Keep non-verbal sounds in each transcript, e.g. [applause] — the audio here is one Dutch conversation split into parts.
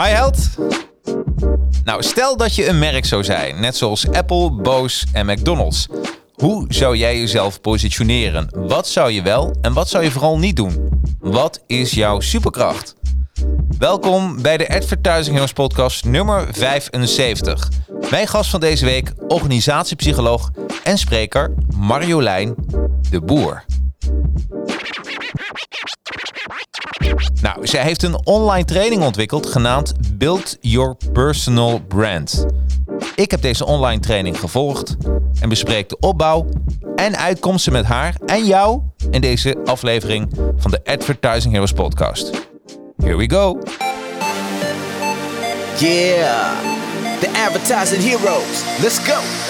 Hi held! Nou, stel dat je een merk zou zijn, net zoals Apple, Bose en McDonald's. Hoe zou jij jezelf positioneren? Wat zou je wel en wat zou je vooral niet doen? Wat is jouw superkracht? Welkom bij de Advertising Heroes podcast nummer 75. Mijn gast van deze week, organisatiepsycholoog en spreker Marjolein de Boer. Nou, zij heeft een online training ontwikkeld genaamd Build Your Personal Brand. Ik heb deze online training gevolgd en bespreek de opbouw en uitkomsten met haar en jou in deze aflevering van de Advertising Heroes podcast. Here we go. Yeah, the advertising heroes. Let's go.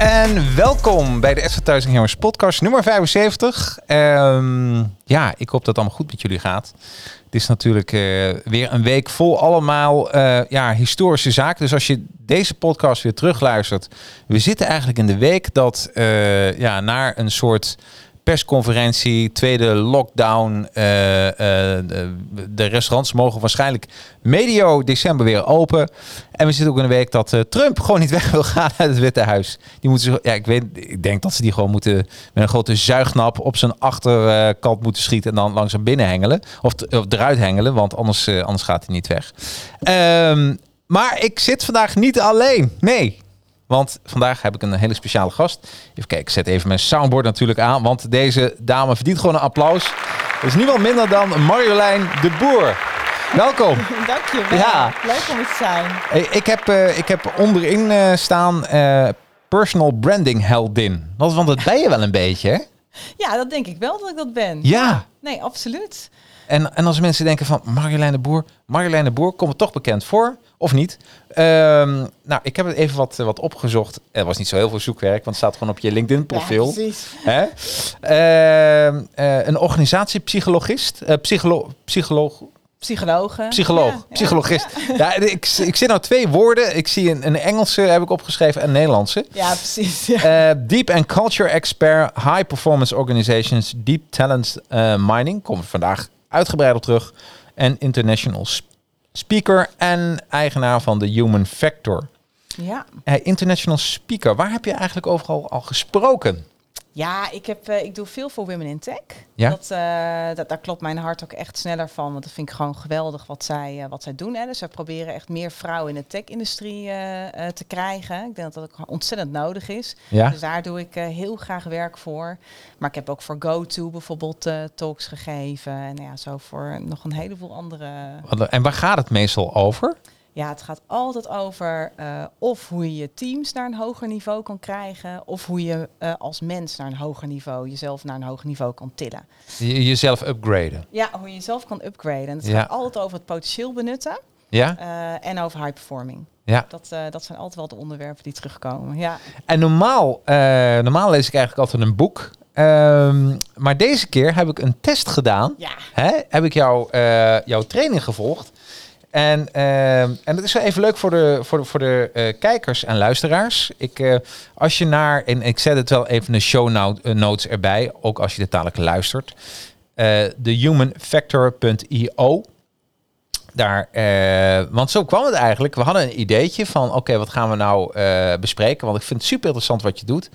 En welkom bij de Advertising Heroes podcast nummer 75. Ehm, ja, ik hoop dat het allemaal goed met jullie gaat. Het is natuurlijk eh, weer een week vol allemaal eh, ja, historische zaken. Dus als je deze podcast weer terugluistert. We zitten eigenlijk in de week dat uh, ja, naar een soort persconferentie, tweede lockdown. Uh, uh, de, de, restaurants mogen waarschijnlijk medio december weer open. En we zitten ook in een week dat uh, Trump [laughs] gewoon niet weg wil gaan uit het Witte Huis. Die moeten ja, ik weet, ik denk dat ze die gewoon moeten met een grote zuignap op zijn achterkant moeten schieten en dan langzaam binnen hengelen of, of eruit hengelen, want anders, anders gaat hij niet weg. Um, maar ik zit vandaag niet alleen. Nee, want vandaag heb ik een hele speciale gast. Even kijken, ik zet even mijn soundboard natuurlijk aan. Want deze dame verdient gewoon een applaus. Het is niemand minder dan Marjolein de Boer. Welkom. [laughs] Dank je wel. Ja. Leuk om te zijn. Ik heb, uh, ik heb onderin uh, staan uh, personal branding heldin. Dat, want dat ben je wel een beetje, hè? [laughs] Ja, dat denk ik wel dat ik dat ben. Ja. Nee, absoluut. En, en als mensen denken van Marjolein de Boer, Marjolein de Boer, komt het toch bekend voor? Of niet? Um, nou, ik heb het even wat, wat opgezocht. Er was niet zo heel veel zoekwerk, want het staat gewoon op je LinkedIn-profiel. Ja, precies. Hè? Uh, uh, een organisatiepsychologist, uh, psycholo psycholoog. Psychologen. Psycholoog, ja, psychologist. Ja, [laughs] ja ik, ik zit nou twee woorden. Ik zie een, een Engelse heb ik opgeschreven en een Nederlandse. Ja, precies. Ja. deep and culture expert, high performance organizations, deep talent mining. Komen we vandaag uitgebreid op terug. En international speaker en eigenaar van de Human Factor. Ja. Hey, international speaker, waar heb je eigenlijk overal al gesproken? Ja, ik, heb, uh, ik doe veel voor Women in Tech. Ja? Dat, uh, dat, daar klopt mijn hart ook echt sneller van. Want dat vind ik gewoon geweldig wat zij, uh, wat zij doen. Hè. Dus zij proberen echt meer vrouwen in de tech-industrie te krijgen. Ik denk dat dat ook ontzettend nodig is. Ja? Dus daar doe ik heel graag werk voor. Maar ik heb ook voor GoTo bijvoorbeeld talks gegeven. En ja, zo voor nog een heleboel andere... En waar gaat het meestal over? Ja, het gaat altijd over uh, of hoe je je teams naar een hoger niveau kan krijgen, of hoe je uh, als mens naar een hoger niveau, jezelf naar een hoger niveau kan tillen. Je, jezelf upgraden. Ja, hoe je jezelf kan upgraden. En het ja. gaat altijd over het potentieel benutten. Ja. Uh, en over high performing. Ja. Dat, dat zijn altijd wel de onderwerpen die terugkomen. Ja. En normaal, normaal lees ik eigenlijk altijd een boek. Um, maar deze keer heb ik een test gedaan. Ja. Hè? Heb ik jou, jouw training gevolgd. En, uh, en dat is wel even leuk voor de, voor de, voor de uh, kijkers en luisteraars. Ik, uh, als je naar, en ik zet het wel even de show notes erbij, ook als je dit dadelijk luistert. de humanfactor.io. Daar, want zo kwam het eigenlijk. We hadden een ideetje van, oké, wat gaan we nou bespreken? Want ik vind het super interessant wat je doet.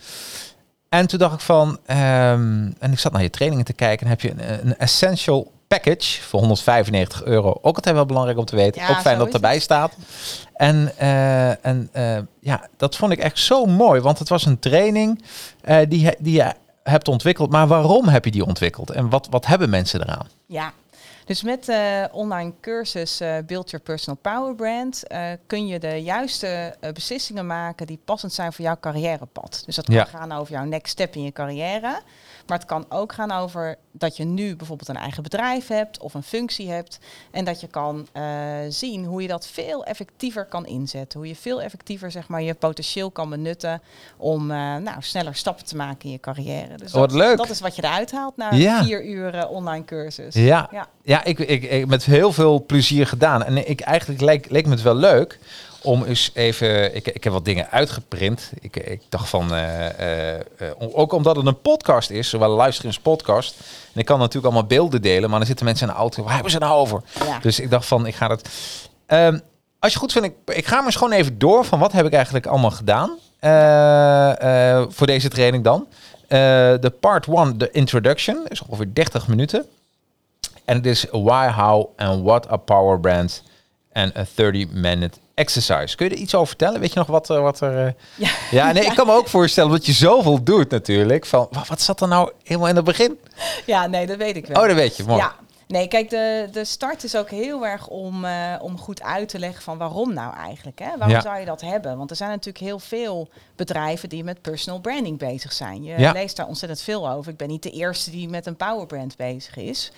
En toen dacht ik van, um, en ik zat naar je trainingen te kijken, en heb je een, een essential package voor 195 euro. Ook altijd wel belangrijk om te weten. Ja, ook fijn dat het erbij staat. En, eh, en eh, ja, dat vond ik echt zo mooi. Want het was een training eh, die, die je hebt ontwikkeld. Maar waarom heb je die ontwikkeld? En wat, wat hebben mensen eraan? Ja, dus met de online cursus Build Your Personal Power Brand kun je de juiste beslissingen maken die passend zijn voor jouw carrièrepad. Dus dat kan Ja. gaan over jouw next step in je carrière. Maar het kan ook gaan over dat je nu bijvoorbeeld een eigen bedrijf hebt of een functie hebt. En dat je kan eh, zien hoe je dat veel effectiever kan inzetten. Hoe je veel effectiever zeg maar, je potentieel kan benutten om eh, nou, sneller stappen te maken in je carrière. Dus Oh, wat dat, leuk. dat is wat je eruit haalt na Ja. vier uur online cursus. Ja, Ja. ja ik, ik, ik met heel veel plezier gedaan. En ik eigenlijk leek, leek me het wel leuk om eens even. Ik, ik heb wat dingen uitgeprint. Ik, ik dacht van. eh, eh, eh, ook omdat het een podcast is, zowel een luisteringspodcast. En ik kan natuurlijk allemaal beelden delen, maar dan zitten mensen in de auto. Waar hebben ze nou over? Ja. Dus ik dacht van, ik ga dat. Ehm, als je goed vindt, ik, ik ga maar eens gewoon even door van wat heb ik eigenlijk allemaal gedaan voor deze training dan. De part 1, de introduction, is ongeveer 30 minuten. En het is why, how and what a power brand and a 30 minute exercise. Kun je er iets over vertellen? Weet je nog wat, er- wat er... eh, [laughs] Ja. Ja, nee, ik kan me ook voorstellen dat je zoveel doet natuurlijk. Van, wa- wat zat er nou helemaal in het begin? Ja, nee, dat weet ik wel. Oh, dat weet je. Mooi. Ja, nee, kijk, de, de start is ook heel erg om, eh, om goed uit te leggen van waarom nou eigenlijk. Hè? Waarom Ja. zou je dat hebben? Want er zijn natuurlijk heel veel bedrijven die met personal branding bezig zijn. Je Ja. leest daar ontzettend veel over. Ik ben niet de eerste die met een power brand bezig is.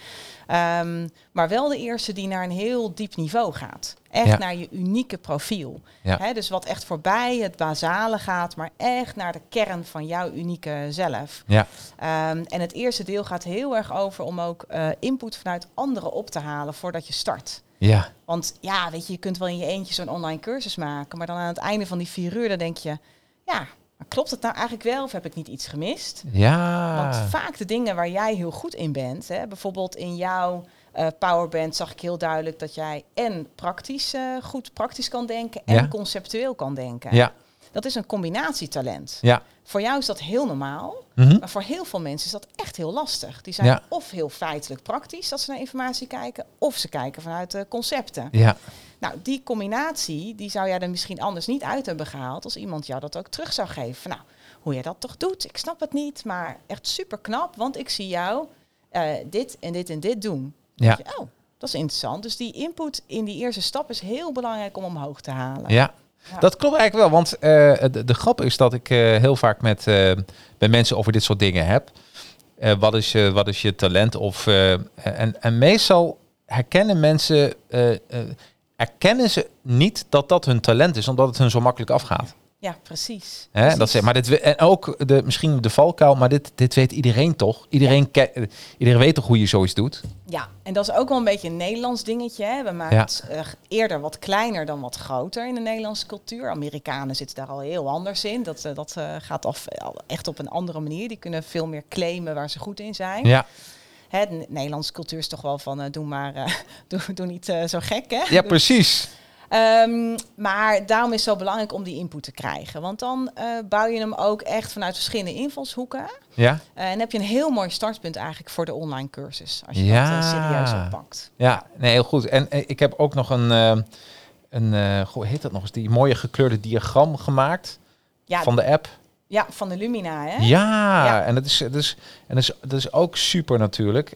Ehm, maar wel de eerste die naar een heel diep niveau gaat. Echt Ja. naar je unieke profiel. Ja. Dus wat echt voorbij het basale gaat, maar echt naar de kern van jouw unieke zelf. Ja. Ehm, en het eerste deel gaat heel erg over om ook eh, input vanuit anderen op te halen voordat je start. Ja. Want ja, weet je, je kunt wel in je eentje zo'n online cursus maken, maar dan aan het einde van die vier uur, dan denk je, ja, maar klopt het nou eigenlijk wel of heb ik niet iets gemist? Ja. Want vaak de dingen waar jij heel goed in bent, hè, bijvoorbeeld in jouw eh powerband zag ik heel duidelijk dat jij en praktisch eh, goed praktisch kan denken en Ja. conceptueel kan denken. Ja. Dat is een combinatietalent. Ja. Voor jou is dat heel normaal. Mhm. Maar voor heel veel mensen is dat echt heel lastig. Die zijn Ja. of heel feitelijk praktisch dat ze naar informatie kijken, of ze kijken vanuit de concepten. Ja. Nou, die combinatie, die zou jij er misschien anders niet uit hebben gehaald als iemand jou dat ook terug zou geven. Van, nou, hoe jij dat toch doet, ik snap het niet, maar echt super knap, want ik zie jou eh, dit en dit en dit doen. Ja. Je, oh, dat is interessant. Dus die input in die eerste stap is heel belangrijk om omhoog te halen. Ja. Dat klopt eigenlijk wel, want eh, de, grap is dat ik eh, heel vaak met, met mensen over dit soort dingen heb. Wat, is je, wat is je talent? Of, en, en meestal herkennen mensen, eh, eh, erkennen ze niet dat dat hun talent is, omdat het hun zo makkelijk afgaat. Ja, precies. Hè? Precies. Dat ze, maar dit, en ook de, misschien de valkuil, maar dit, dit weet iedereen toch? Iedereen, ke- eh, iedereen weet toch hoe je zoiets doet? Ja, en dat is ook wel een beetje een Nederlands dingetje. Hè? We maken Ja. het eh, eerder wat kleiner dan wat groter in de Nederlandse cultuur. Amerikanen zitten daar al heel anders in. Dat, eh, dat gaat af, echt op een andere manier. Die kunnen veel meer claimen waar ze goed in zijn. Ja, Hè, de Nederlandse cultuur is toch wel van doe maar, [laughs] doe, doe niet zo gek hè. ja precies. Ehm, maar daarom is het zo belangrijk om die input te krijgen. Want dan eh, bouw je hem ook echt vanuit verschillende invalshoeken. Ja, Eh, en heb je een heel mooi startpunt eigenlijk voor de online cursus. Als je Ja. dat eh, serieus oppakt. ja nee, heel goed. En ik heb ook nog een, een hoe heet dat nog eens, die mooie gekleurde diagram gemaakt Ja, van de app. Ja, van de Lumina, hè? Ja, Ja. en dat is, dat is, en dat is, dat is ook super natuurlijk.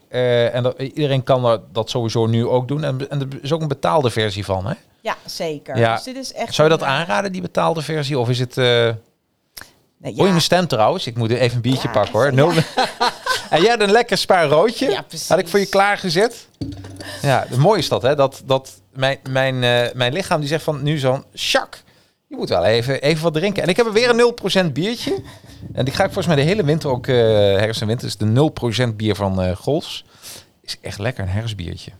En dat, iedereen kan dat, dat sowieso nu ook doen. En, en er is ook een betaalde versie van, hè? Ja, zeker. Ja. Dus dit is echt Zou je dat een, eh, aanraden, die betaalde versie? Of is het... eh nee, Hoor je ja, mijn stem trouwens? Ik moet even een biertje Ja, pakken hoor. ja. Nul... [laughs] en jij had een lekker spaar roodje. Ja, precies. Had ik voor je klaargezet. Ja, het mooie is dat, hè? Dat, dat mijn, mijn, eh, mijn lichaam die zegt van nu zo'n... Sjak, je moet wel even, even wat drinken. En ik heb er weer een 0% biertje. En die ga ik volgens mij de hele winter ook... eh herfst en winter is de 0% bier van eh Golfs. Is echt lekker, een herfstbiertje.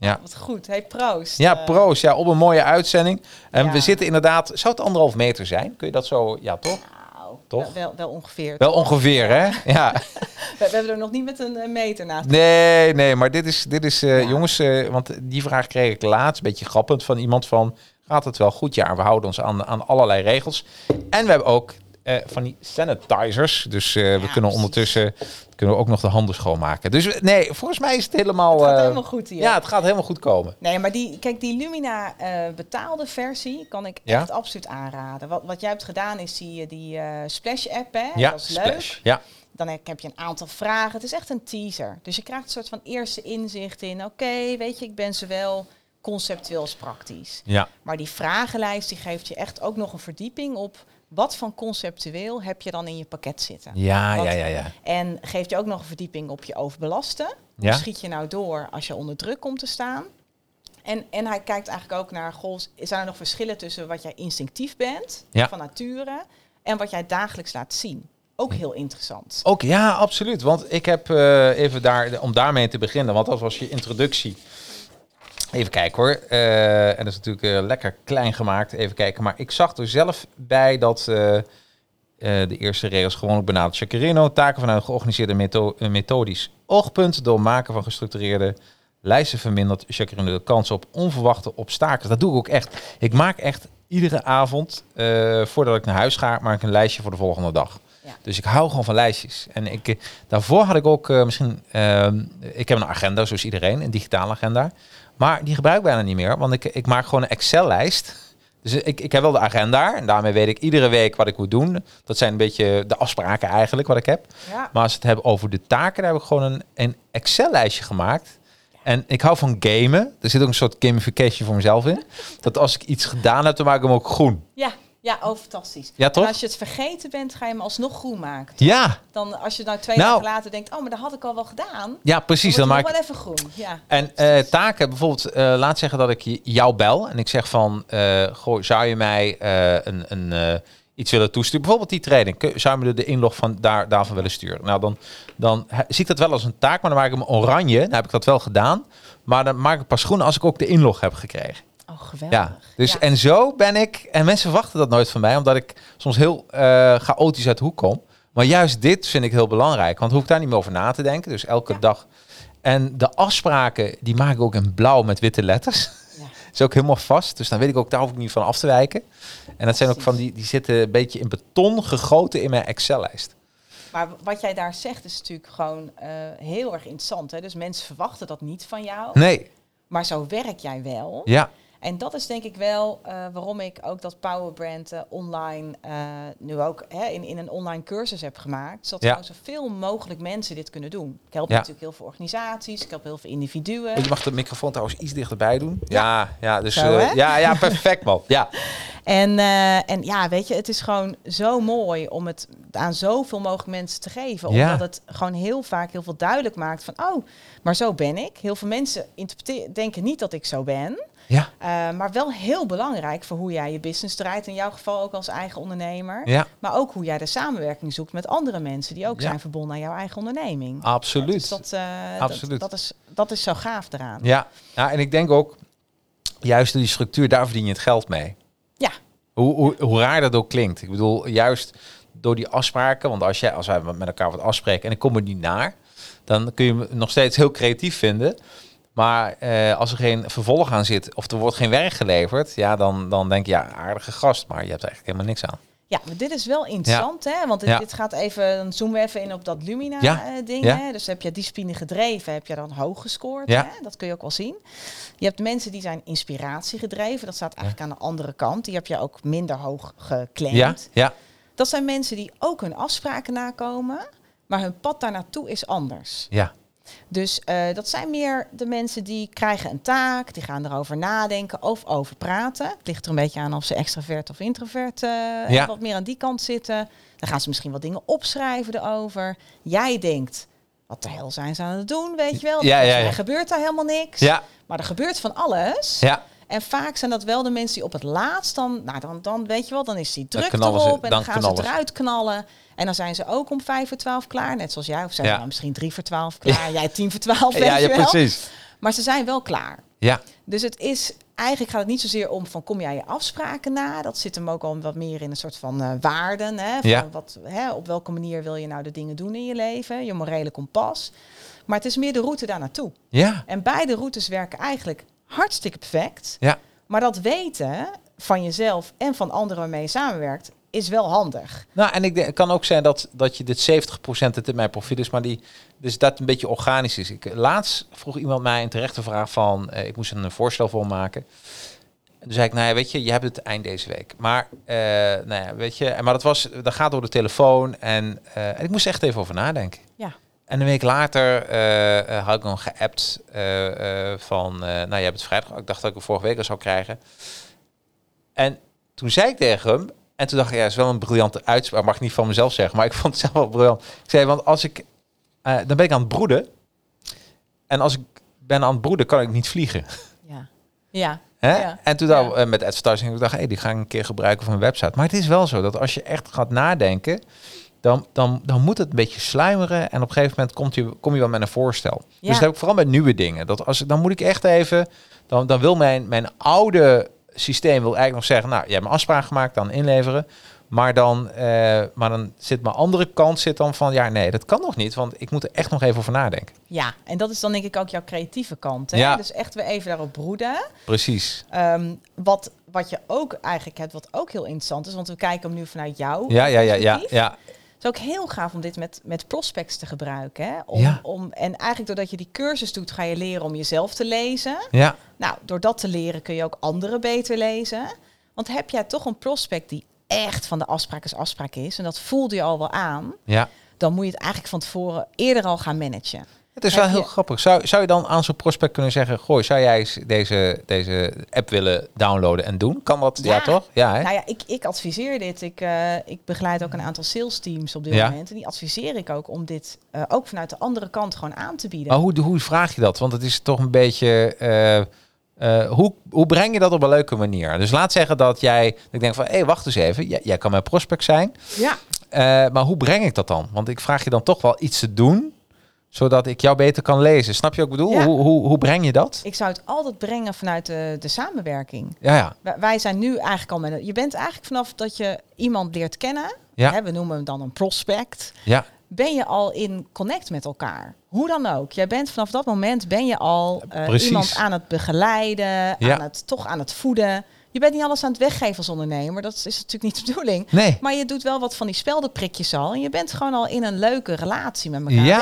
Ja. Wat goed. Hey, proost. Ja, Eh, proost. Ja, op een mooie uitzending. En Ja. we zitten inderdaad... Zou het anderhalf meter zijn? Kun je dat zo... Ja, toch? nou, Toch? Wel, wel, ongeveer. Wel ongeveer, hè? [laughs] Ja. We, we hebben er nog niet met een eh, meter naast. Nee, nee, maar dit is, dit is eh, Ja. jongens, want die vraag kreeg ik laatst, een beetje grappend, van iemand van, gaat het wel goed? Ja, we houden ons aan, aan allerlei regels. En we hebben ook, eh, van die sanitizers. Dus eh, we kunnen ondertussen kunnen we ook nog de handen schoonmaken. Dus nee, volgens mij is het helemaal... Het gaat eh, helemaal goed hier. Ja, het gaat helemaal goed komen. Nee, maar die, kijk, die Lumina betaalde versie kan ik Ja. echt absoluut aanraden. Wat, wat jij hebt gedaan is die, die eh, Splash app, hè? Ja, dat is leuk. Ja, Dan heb heb je een aantal vragen. Het is echt een teaser. Dus je krijgt een soort van eerste inzicht in... oké, weet je, ik ben zowel conceptueel als praktisch. ja, Maar die vragenlijst die geeft je echt ook nog een verdieping op... wat van conceptueel heb je dan in je pakket zitten. ja, Wat- ja, ja, ja. En geeft je ook nog een verdieping op je overbelasten. Ja. Schiet je nou door als je onder druk komt te staan? En, en hij kijkt eigenlijk ook naar, goh, zijn er nog verschillen tussen wat jij instinctief bent, Ja. van nature, en wat jij dagelijks laat zien? Ook heel interessant. Ook ja, absoluut. Want ik heb eh, even daar, om daarmee te beginnen, want dat was je introductie. Even kijken hoor. Eh, en dat is natuurlijk eh, lekker klein gemaakt. Even kijken. Maar ik zag er zelf bij dat eh, de eerste regels gewoon ook benaderd. Chacarino, taken vanuit een georganiseerde metho methodisch oogpunt. Door maken van gestructureerde lijsten vermindert Chacarino de kans op onverwachte obstakels. Dat doe ik ook echt. Ik maak echt iedere avond, voordat ik naar huis ga, maak ik een lijstje voor de volgende dag. Ja. Dus ik hou gewoon van lijstjes. En ik, eh, daarvoor had ik ook eh, misschien... ehm, ik heb een agenda, zoals iedereen, een digitale agenda. Maar die gebruik ik bijna niet meer, want ik, ik maak gewoon een Excel-lijst. Dus ik, ik heb wel de agenda en daarmee weet ik iedere week wat ik moet doen. Dat zijn een beetje de afspraken eigenlijk wat ik heb. Ja, Maar als we het hebben over de taken, daar heb ik gewoon een, een Excel-lijstje gemaakt. En ik hou van gamen. Er zit ook een soort gamification voor mezelf in. Dat als ik iets gedaan heb, dan maak ik hem ook groen. ja, ja oh, fantastisch. Ja, toch? En als je het vergeten bent, ga je hem alsnog groen maken. Ja, Dan als je nou twee Nou. dagen later denkt, oh, maar dat had ik al wel gedaan. ja precies. Dan Dan maak ik wel even groen. Ja. En eh, taken, bijvoorbeeld, eh, laat zeggen dat ik jou bel en ik zeg van, eh, goh, zou je mij een, een, iets willen toesturen? Bijvoorbeeld die training, zou je me de, de inlog van daar, daarvan willen sturen? Nou, dan, dan zie ik dat wel als een taak, maar dan maak ik hem oranje. Dan heb ik dat wel gedaan, maar dan maak ik pas groen als ik ook de inlog heb gekregen. Oh, geweldig. Ja, dus Ja. en zo ben ik, en mensen verwachten dat nooit van mij, omdat ik soms heel eh, chaotisch uit de hoek kom. Maar juist dit vind ik heel belangrijk, want hoef ik daar niet meer over na te denken. Dus elke Ja. dag. En de afspraken, die maak ik ook in blauw met witte letters. Ja. [laughs] is ook helemaal vast, dus dan weet ik ook, daar hoef ik niet van af te wijken. En dat zijn ook van die, die zitten een beetje in beton gegoten in mijn Excel-lijst. Maar wat jij daar zegt is natuurlijk gewoon eh, heel erg interessant. Hè? Dus mensen verwachten dat niet van jou. Nee, Maar zo werk jij wel. ja, En dat is denk ik wel eh, waarom ik ook dat Powerbrand eh, online eh, nu ook hè, in, in een online cursus heb gemaakt. Zodat Ja. zoveel mogelijk mensen dit kunnen doen. Ik help Ja. natuurlijk heel veel organisaties, ik help heel veel individuen. je mag de microfoon trouwens iets dichterbij doen. Ja, ja, dus Zo, eh, ja, ja, perfect man. Ja, [laughs] En, eh, en ja, weet je, het is gewoon zo mooi om het aan zoveel mogelijk mensen te geven. Ja. Omdat het gewoon heel vaak heel veel duidelijk maakt van, oh, maar zo ben ik. Heel veel mensen interpreteren- denken niet dat ik zo ben. Ja, Eh, maar wel heel belangrijk voor hoe jij je business draait. In jouw geval ook als eigen ondernemer. ja, Maar ook hoe jij de samenwerking zoekt met andere mensen die ook Ja. zijn verbonden aan jouw eigen onderneming. absoluut. Dus dat, eh, Absoluut. Dat, dat, is, dat is zo gaaf eraan. Ja. ja, en ik denk ook, juist door die structuur, daar verdien je het geld mee. Ja. Hoe, hoe, hoe raar dat ook klinkt. Ik bedoel, juist door die afspraken, want als, jij, als wij met elkaar wat afspreken en ik kom er niet naar, dan kun je me nog steeds heel creatief vinden. Maar eh, als er geen vervolg aan zit of er wordt geen werk geleverd, ja, dan, dan denk je, ja, aardige gast, maar je hebt eigenlijk helemaal niks aan. Ja, maar dit is wel interessant, hè? Want dit, Ja. dit gaat even, dan zoomen we even in op dat. Lumina-ding. Ja. hè? Dus heb je discipline gedreven, heb je dan hoog gescoord. Ja. Hè? Dat kun je ook wel zien. Je hebt mensen die zijn inspiratie gedreven. Dat staat eigenlijk aan de andere kant. Die heb je ook minder hoog geclaimd. Ja, ja, Dat zijn mensen die ook hun afspraken nakomen, maar hun pad daar naartoe is anders. ja, Dus eh, dat zijn meer de mensen die krijgen een taak, die gaan erover nadenken of over praten. Het ligt er een beetje aan of ze extravert of introvert eh, Ja. wat meer aan die kant zitten. Dan gaan ze misschien wat dingen opschrijven erover. Jij denkt, wat de hel zijn ze aan het doen, weet je wel? Ja, ja, mij gebeurt daar helemaal niks. ja, Maar er gebeurt van alles. ja. En vaak zijn dat wel de mensen die op het laatst dan, nou dan, dan weet je wel, dan is die Dan druk ze- erop en dan, dan gaan ze knallen het ze. eruit knallen. En dan zijn ze ook om vijf voor twaalf klaar, net zoals jij. Of zijn Ja. ze nou misschien drie voor twaalf klaar, jij tien voor twaalf, weet Ja, je wel. precies. Maar ze zijn wel klaar. Ja, Dus het is, eigenlijk gaat het niet zozeer om van kom jij je afspraken na. Dat zit hem ook al wat meer in een soort van eh, waarden. Hè? Van Ja. wat, hè, op welke manier wil je nou de dingen doen in je leven, je morele kompas. Maar het is meer de route daar naartoe. ja, En beide routes werken eigenlijk hartstikke perfect. ja, Maar dat weten van jezelf en van anderen waarmee je samenwerkt, is wel handig. Nou, en ik denk, het kan ook zijn dat, dat je dit 70% het in mijn profiel is, maar die, dus dat een beetje organisch is. Ik, laatst vroeg iemand mij een terechte vraag van, eh, ik moest een voorstel voor maken. En toen zei ik, nou ja, weet je, je hebt het eind deze week. Maar, eh, nou ja, weet je, maar dat was, dat gaat door de telefoon en, eh, en ik moest echt even over nadenken. En een week later eh, eh, had ik nog geappt eh, van, nou je hebt het vrijdag, ik dacht dat ik het vorige week al zou krijgen. En toen zei ik tegen hem, en toen dacht ik, ja, is wel een briljante uitspraak, mag ik niet van mezelf zeggen, maar ik vond het zelf wel briljant. Ik zei, want als ik, dan ben ik aan het broeden. En als ik ben aan het broeden, kan ik niet vliegen. Ja. Ja. En toen Ja. dan met advertising, ik dacht, hey, die ga ik een keer gebruiken voor een website. Maar het is wel zo dat als je echt gaat nadenken, dan, dan, dan moet het een beetje sluimeren. En op een gegeven moment komt je, kom je wel met een voorstel. Ja. Dus dat heb ik vooral bij nieuwe dingen. Dat als, dan moet ik echt even, dan, dan wil mijn, mijn oude systeem wil eigenlijk nog zeggen, nou, je hebt een afspraak gemaakt, dan inleveren. Maar dan, eh, maar dan zit mijn andere kant zit dan van, ja, nee, dat kan nog niet, want ik moet er echt nog even over nadenken. ja, en dat is dan denk ik ook jouw creatieve kant. Hè? Ja. Dus echt weer even daarop broeden. Precies. Ehm, wat, wat je ook eigenlijk hebt, wat ook heel interessant is, want we kijken hem nu vanuit jou. Ja, ja, ja, ja, ja. Het is ook heel gaaf om dit met, met prospects te gebruiken. Hè? Om, Ja. om, en eigenlijk doordat je die cursus doet, ga je leren om jezelf te lezen. Ja, Nou, door dat te leren kun je ook anderen beter lezen. Want heb jij toch een prospect die echt van de afspraak is afspraak is, en dat voelde je al wel aan, ja. dan moet je het eigenlijk van tevoren eerder al gaan managen. Het is wel heel grappig. Zou, zou je dan aan zo'n prospect kunnen zeggen... Goh, zou jij eens deze, deze app willen downloaden en doen? Kan dat? Ja, Ja. toch? Ja, hè? Nou ja, ik, ik adviseer dit. Ik, eh, ik begeleid ook een aantal sales teams op dit Ja. moment. En die adviseer ik ook om dit eh, ook vanuit de andere kant gewoon aan te bieden. Maar hoe, hoe vraag je dat? Want het is toch een beetje... eh, hoe, hoe breng je dat op een leuke manier? Dus laat zeggen dat jij... dat Ik denk van, hé, hey, wacht eens even. Jij, jij kan mijn prospect zijn. Ja, maar hoe breng ik dat dan? Want ik vraag je dan toch wel iets te doen... zodat ik jou beter kan lezen. Snap je wat ik bedoel? Ja. Hoe, hoe, hoe breng je dat? ik zou het altijd brengen vanuit de, de samenwerking. Ja, ja. Wij, wij zijn nu eigenlijk al met Je bent eigenlijk vanaf dat je iemand leert kennen, Ja. hè, we noemen hem dan een prospect, Ja, ben je al in connect met elkaar. Hoe dan ook. Jij bent vanaf dat moment ben je al eh, iemand aan het begeleiden, aan het, toch aan het voeden. Je bent niet alles aan het weggeven als ondernemer. Dat is natuurlijk niet de bedoeling. nee. Maar je doet wel wat van die speldenprikjes al. En je bent gewoon al in een leuke relatie met elkaar Ja,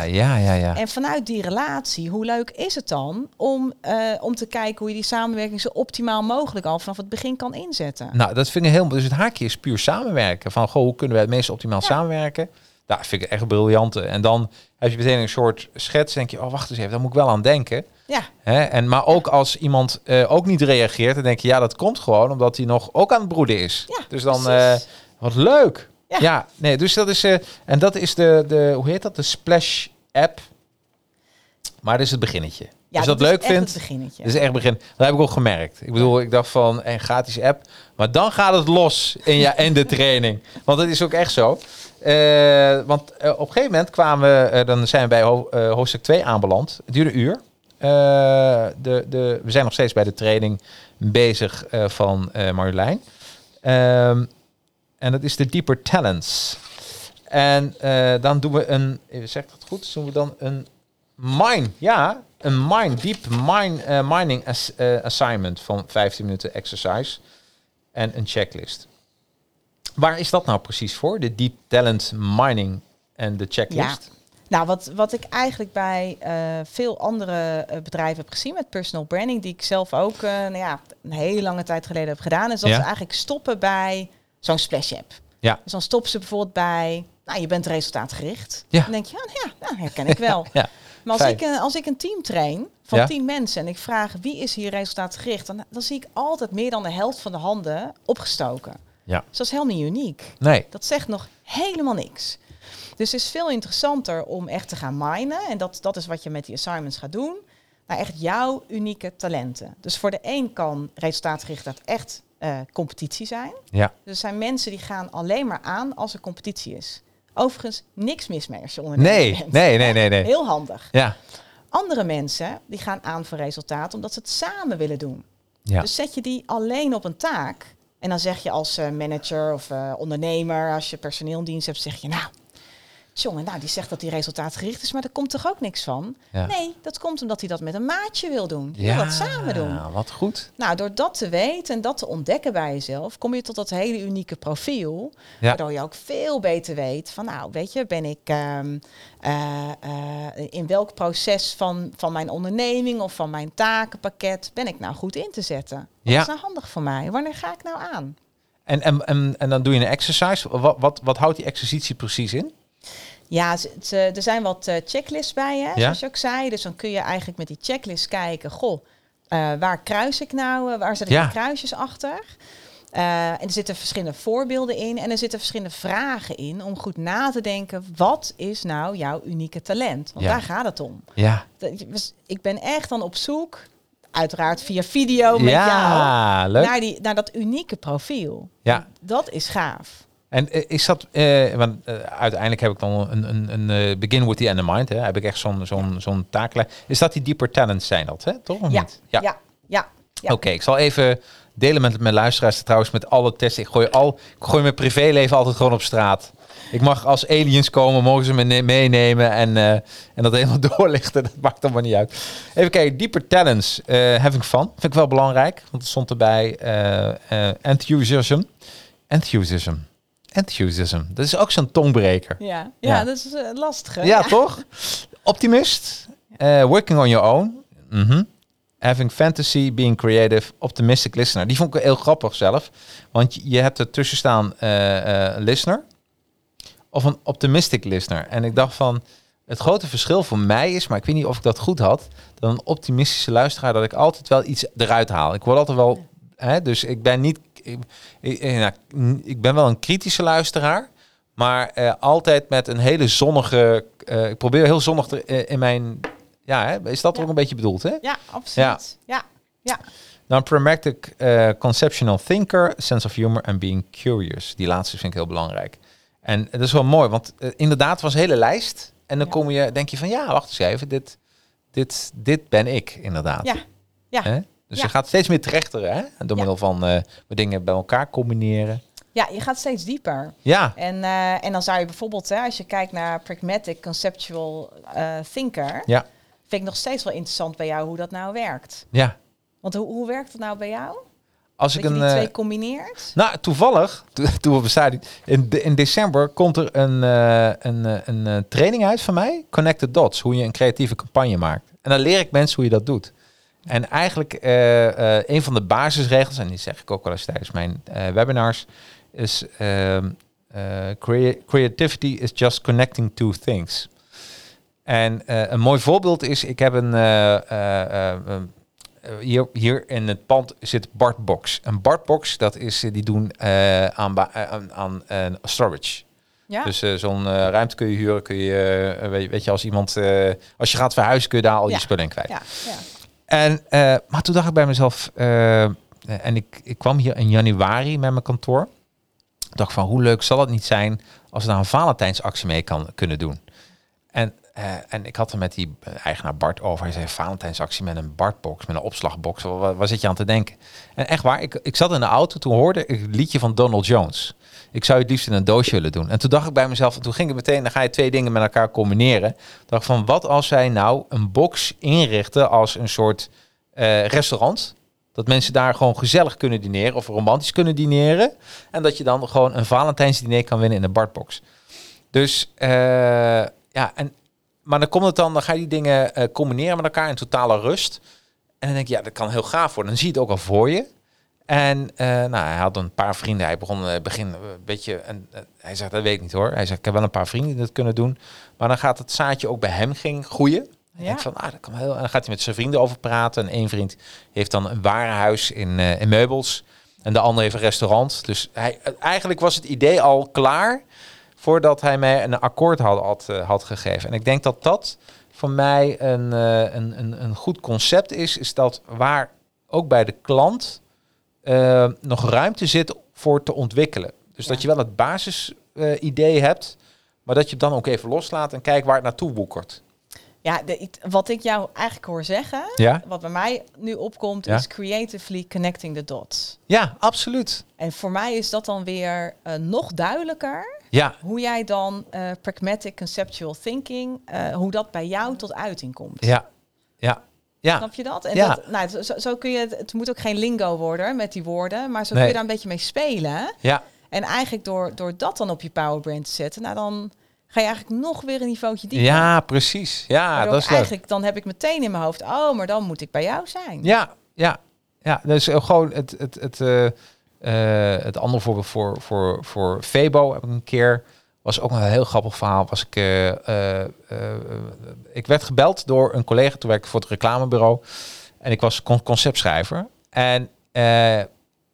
bezig. ja, ja, ja. En vanuit die relatie, hoe leuk is het dan om, eh, om te kijken hoe je die samenwerking zo optimaal mogelijk al vanaf het begin kan inzetten? Nou, dat vind ik heel... Dus het haakje is puur samenwerken. Van, goh, hoe kunnen wij het meest optimaal Ja. samenwerken? Daar vind ik echt briljant. En dan heb je meteen een soort schets. denk je, oh, wacht eens even, daar moet ik wel aan denken. Ja, Hè? En, maar ook als iemand eh, ook niet reageert, dan denk je, ja, dat komt gewoon omdat hij nog ook aan het broeden is. Ja, dus dan, eh, wat leuk. Ja. Ja. nee, dus dat is, eh, en dat is de, de, hoe heet dat, de Splash app. Maar dat is het beginnetje. Ja Als je dat leuk vindt, dat is echt begin. Dat heb ik ook gemerkt. Ik bedoel, ik dacht van een gratis app, maar dan gaat het los in, ja, in de training. Want dat is ook echt zo. Eh, want eh, op een gegeven moment kwamen we, eh, dan zijn we bij ho- eh, hoofdstuk 2 aanbeland. Het duurde een uur. Eh, de, de, we zijn nog steeds bij de training bezig eh, van eh, Marjolein. Ehm, en dat is de Deeper Talents. En eh, dan doen we een, even zeg ik dat goed? Doen we dan een mine, ja, een mine, deep mine, eh, mining eh, assignment van 15 minuten exercise en een checklist. Waar is dat nou precies voor? De deep talent mining en de checklist? Nou, wat, wat ik eigenlijk bij eh, veel andere bedrijven heb gezien met personal branding, die ik zelf ook nou ja, een hele lange tijd geleden heb gedaan, is dat Ja. ze eigenlijk stoppen bij zo'n splash app. Ja. Dus dan stoppen ze bijvoorbeeld bij, nou, je bent resultaatgericht. Ja. Dan denk je, ja, nou ja, nou, herken ik wel. [laughs] Ja. Maar als Fijn. ik, een, als ik een team train van Ja. tien mensen en ik vraag wie is hier resultaatgericht, dan, dan zie ik altijd meer dan de helft van de handen opgestoken. Ja. Dus dat is helemaal niet uniek. Nee. Dat zegt nog helemaal niks. Dus het is veel interessanter om echt te gaan minen. En dat, dat is wat je met die assignments gaat doen. Naar echt jouw unieke talenten. Dus voor de een kan resultaatgericht dat echt eh, competitie zijn. Ja. Dus er zijn mensen die gaan alleen maar aan als er competitie is. Overigens niks mis mee als je ondernemer Nee, bent. nee, nee, nee, nee. Heel handig. Ja. Andere mensen die gaan aan voor resultaat omdat ze het samen willen doen. Ja. Dus zet je die alleen op een taak. En dan zeg je als eh, manager of eh, ondernemer, als je personeel in dienst hebt, zeg je nou, Jongen, nou, die zegt dat hij resultaatgericht is, maar daar komt toch ook niks van? Ja. Nee, dat komt omdat hij dat met een maatje wil doen. Wil dat samen doen. wat goed. Nou, door dat te weten en dat te ontdekken bij jezelf, kom je tot dat hele unieke profiel. Ja. Waardoor je ook veel beter weet van, nou, weet je, ben ik ehm, eh, eh, in welk proces van, van mijn onderneming of van mijn takenpakket ben ik nou goed in te zetten? Wat Ja. is nou handig voor mij? Wanneer ga ik nou aan? En, en, en, en dan doe je een exercise. Wat, wat, wat houdt die exercitie precies in? Ja, er zijn wat eh, checklists bij, hè, Ja. zoals je ook zei. Dus dan kun je eigenlijk met die checklist kijken, goh, eh, waar kruis ik nou, eh, waar zet ik Ja. kruisjes achter? En er zitten verschillende voorbeelden in en er zitten verschillende vragen in om goed na te denken, wat is nou jouw unieke talent? Want Ja. daar gaat het om. Ja. Dus Ik ben echt dan op zoek, uiteraard via video met ja, jou, leuk. naar, die, naar dat unieke profiel. Ja. Dat is gaaf. En eh, is dat, eh, want eh, uiteindelijk heb ik dan een, een, een begin with the end in mind. Hè? Heb ik echt zo'n zo'n zo'n taaklijn. Is dat die dieper talents zijn dat, hè? Toch of Ja, niet? ja, ja. ja. Oké, ik zal even delen met mijn luisteraars trouwens met alle testen. Ik gooi, al, ik gooi mijn privéleven altijd gewoon op straat. Ik mag als aliens komen, mogen ze me ne- meenemen en, en dat helemaal [laughs] doorlichten. Dat maakt allemaal niet uit. Even kijken, deeper talents, having fun. Vind ik wel belangrijk, want het stond erbij. enthusiasm. Enthusiasm. Enthusiasm. Dat is ook zo'n tongbreker. Ja, ja, Ja. dat is eh, lastig. hè? Ja, toch? Optimist. eh, working on your own. Mhm. Having fantasy, being creative, optimistic listener. Die vond ik heel grappig zelf. Want je- hebt er tussen staan eh, eh, listener of een optimistic listener. En ik dacht van, het grote verschil voor mij is, maar ik weet niet of ik dat goed had, dan een optimistische luisteraar, dat ik altijd wel iets eruit haal. Ik word altijd wel, hè, dus ik ben niet, ik, ik, nou, ik ben wel een kritische luisteraar, maar eh, altijd met een hele zonnige, eh, ik probeer heel zonnig te, eh, in mijn, ja, hè, is dat Ja. ook een beetje bedoeld, hè? Ja, absoluut. Ja. ja. Nou, een pragmatic eh, conceptual thinker, sense of humor en being curious. Die laatste vind ik heel belangrijk. En dat is wel mooi, want inderdaad was een hele lijst. En dan Ja. kom je, denk je van, ja, wacht eens even, dit, dit, dit ben ik inderdaad. Ja. Ja. Hè? Dus Ja. je gaat steeds meer trechteren, hè? Door Ja. middel van we dingen bij elkaar combineren. ja, je gaat steeds dieper. Ja, En, eh, en dan zou je bijvoorbeeld, hè, als je kijkt naar pragmatic conceptual eh, thinker, ja, vind ik nog steeds wel interessant bij jou hoe dat nou werkt. ja. Want hoe, hoe werkt het nou bij jou? Als Dat ik je een, die twee combineert? Nou, toevallig, [laughs] to- toen we bestaan, in, de- in december komt er een, een, een, eh, training uit van mij, Connect the Dots, hoe je een creatieve campagne maakt. En dan leer ik mensen hoe je dat doet. En eigenlijk eh, eh, een van de basisregels, en die zeg ik ook wel eens tijdens mijn eh, webinars, is ehm, eh, crea- creativity is just connecting two things. En een mooi voorbeeld is, ik heb een, hier, hier in het pand zit Bartbox. En Bartbox, dat is, die doen aan, aan, aan storage. Ja. Dus zo'n ruimte kun je huren, kun je, weet, je, als iemand, als je gaat verhuizen, kun je daar al Ja. je spullen in kwijt. ja, ja. En, eh, maar toen dacht ik bij mezelf, eh, en ik, ik kwam hier in januari met mijn kantoor. Ik dacht van, hoe leuk zal het niet zijn als we daar een Valentijnsactie mee kan, kunnen doen. En, eh, en ik had er met die eigenaar Bart over. Hij zei, Valentijnsactie met een Bartbox, met een opslagbox. Waar, waar zit je aan te denken? En echt waar, ik, ik zat in de auto, toen hoorde ik het liedje van Donald Jones. Ik zou het liefst in een doosje willen doen. En toen dacht ik bij mezelf, en toen ging ik meteen, dan ga je twee dingen met elkaar combineren. dacht van, wat als wij nou een box inrichten als een soort eh, restaurant? Dat mensen daar gewoon gezellig kunnen dineren of romantisch kunnen dineren. En dat je dan gewoon een Valentijnsdiner kan winnen in de Bartbox. Dus eh, ja, en, maar dan komt het dan, dan ga je die dingen eh, combineren met elkaar in totale rust. En dan denk je, ja, dat kan heel gaaf worden. Dan zie je het ook al voor je. En eh, nou, hij had een paar vrienden. Hij begon uh, begin een beetje. En uh, hij zegt, dat weet ik niet hoor. Hij zegt, ik heb wel een paar vrienden die dat kunnen doen. Maar dan gaat het zaadje ook bij hem ging groeien. Ja. Denk van, ah, dat kan heel. En dan gaat hij met zijn vrienden over praten. En één vriend heeft dan een warenhuis in, in meubels. En de ander heeft een restaurant. Dus hij, eigenlijk was het idee al klaar voordat hij mij een akkoord had, had, had gegeven. En ik denk dat dat voor mij een, een, een, een goed concept is. Is dat waar ook bij de klant uh, nog ruimte zit voor te ontwikkelen. Dus ja. dat je wel het basisidee uh, hebt, maar dat je het dan ook even loslaat en kijkt waar het naartoe woekert. Ja, de, wat ik jou eigenlijk hoor zeggen, ja? wat bij mij nu opkomt, ja? is creatively connecting the dots. Ja, absoluut. En voor mij is dat dan weer uh, nog duidelijker Ja, Hoe jij dan eh, pragmatic conceptual thinking, eh, hoe dat bij jou tot uiting komt. ja, ja, ja. Snap je dat? En Ja. dat, nou, zo, zo kun je, het het moet ook geen lingo worden met die woorden, maar zo Nee. kun je daar een beetje mee spelen. Ja, En eigenlijk door, door dat dan op je powerbrand te zetten, nou dan ga je eigenlijk nog weer een niveautje dieper. ja precies. Ja, Waardoor dat is leuk. eigenlijk, dan heb ik meteen in mijn hoofd, oh, maar dan moet ik bij jou zijn. Ja, ja, ja. Dus eh, gewoon het, het, het, eh, eh, het andere voorbeeld voor, voor, voor Febo heb ik een keer. Was ook een heel grappig verhaal. Was ik, eh, eh, eh, ik werd gebeld door een collega. Toen werkte ik voor het reclamebureau. En ik was con- conceptschrijver. En,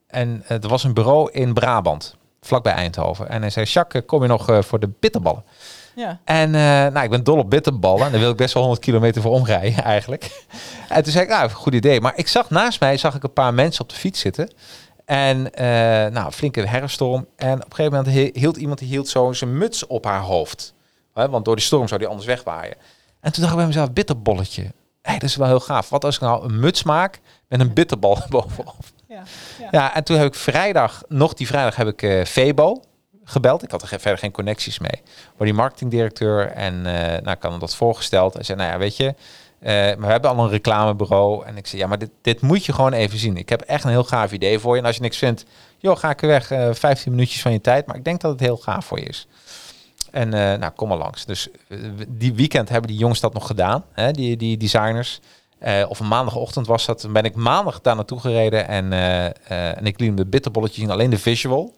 en er was een bureau in Brabant. Vlakbij Eindhoven. En hij zei, Jacques, kom je nog voor de bitterballen? Ja. En nou, ik ben dol op bitterballen. En daar wil ik best wel 100 kilometer voor omrijden [laughs] eigenlijk. En toen zei ik, nou, goed idee. Maar ik zag naast mij zag ik een paar mensen op de fiets zitten. En eh, nou, flinke herfststorm. En op een gegeven moment hi- hield iemand die hield zo zijn muts op haar hoofd. Hè, want door die storm zou die anders wegwaaien. En toen dacht ik bij mezelf, bitterbolletje. Hé, dat is wel heel gaaf. Wat als ik nou een muts maak met een bitterbal [laughs] bovenop? Ja. Ja, en toen heb ik vrijdag, nog die vrijdag heb ik eh Febo gebeld. Ik had er verder geen connecties mee. Maar die marketingdirecteur en eh nou, ik had hem dat voorgesteld. Hij zei, nou ja, weet je, eh, maar we hebben al een reclamebbureau. En ik zei, ja, maar dit, dit moet je gewoon even zien. Ik heb echt een heel gaaf idee voor je. En als je niks vindt, joh, ga ik er weg. eh 15 minuutjes van je tijd. Maar ik denk dat het heel gaaf voor je is. En eh, nou, kom maar langs. Dus eh, die weekend hebben die jongens dat nog gedaan, hè, die, die designers. Eh, of een maandagochtend was dat. Toen ben ik maandag daar naartoe gereden en, eh, eh, en ik liet hem de bitterbolletjes zien, alleen de visual.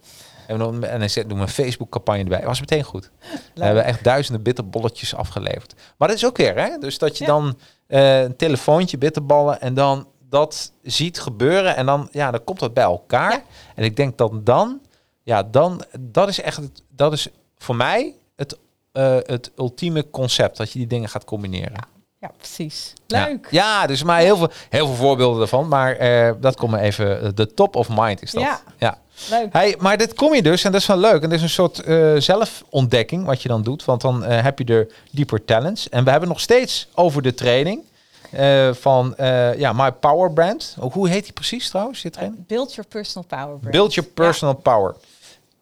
En, dan, en hij zet, doe een Facebook campagne erbij. was meteen goed. [laughs] We hebben echt duizenden bitterbolletjes afgeleverd. Maar dat is ook weer, hè? Dus dat je Ja. dan eh, een telefoontje, bitterballen en dan dat ziet gebeuren en dan, ja, dan komt dat bij elkaar. Ja. En ik denk dat dan, ja, dan, dat is echt, dat is voor mij het, eh, het ultieme concept, dat je die dingen gaat combineren. Ja, precies. Leuk. Ja, dus maar heel veel, heel veel voorbeelden ervan, maar eh, dat komt me even, de top of mind is dat. Ja. ja. Leuk. Hey, maar dit kom je dus, en dat is wel leuk. En dat is een soort eh, zelfontdekking wat je dan doet. Want dan eh, heb je de deeper talents. En we hebben nog steeds over de training eh, van ja, My Power Brand. Oh, Hoe heet die precies trouwens, die Uh, training? build your personal power brand. Build your personal power.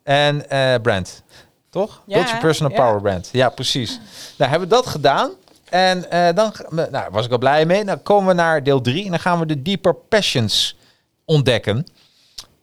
En brand. Toch? Ja, Build your personal ja. power brand. Ja, precies. Nou, hebben we dat gedaan. En dan nou, was ik al blij mee. Dan komen we naar deel 3 en dan gaan we de deeper passions ontdekken.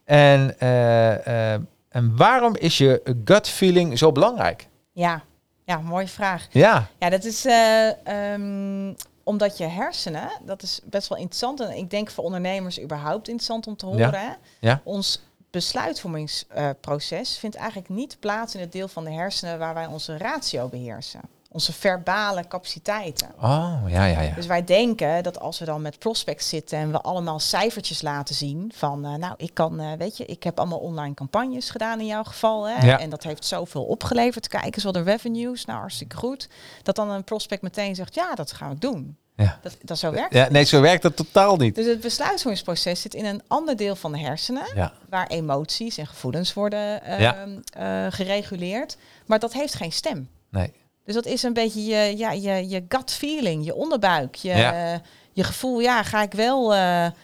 En, eh, eh, en waarom is je gut feeling zo belangrijk? Ja. ja, mooie vraag. Ja, Ja, dat is ehm, omdat je hersenen, dat is best wel interessant. En ik denk voor ondernemers überhaupt interessant om te horen. Ja. hè. Ja. Ons besluitvormingsproces vindt eigenlijk niet plaats in het deel van de hersenen waar wij onze ratio beheersen. Onze verbale capaciteiten. oh ja, ja, ja. Dus wij denken dat als we dan met prospects zitten en we allemaal cijfertjes laten zien van, eh, nou, ik kan, eh, weet je, ik heb allemaal online campagnes gedaan in jouw geval, hè, Ja. en dat heeft zoveel opgeleverd. Kijk eens wat de revenues, nou, hartstikke goed. Dat dan een prospect meteen zegt, ja, dat ga ik doen. ja. Dat, dat zo werkt. ja nee, zo werkt het totaal niet. Dus het besluitvormingsproces zit in een ander deel van de hersenen, Ja, waar emoties en gevoelens worden eh, Ja. eh, gereguleerd, maar dat heeft geen stem. nee. Dus dat is een beetje je, ja, je, je gut feeling, je onderbuik, je, Ja. je gevoel. Ja, ga ik wel, eh,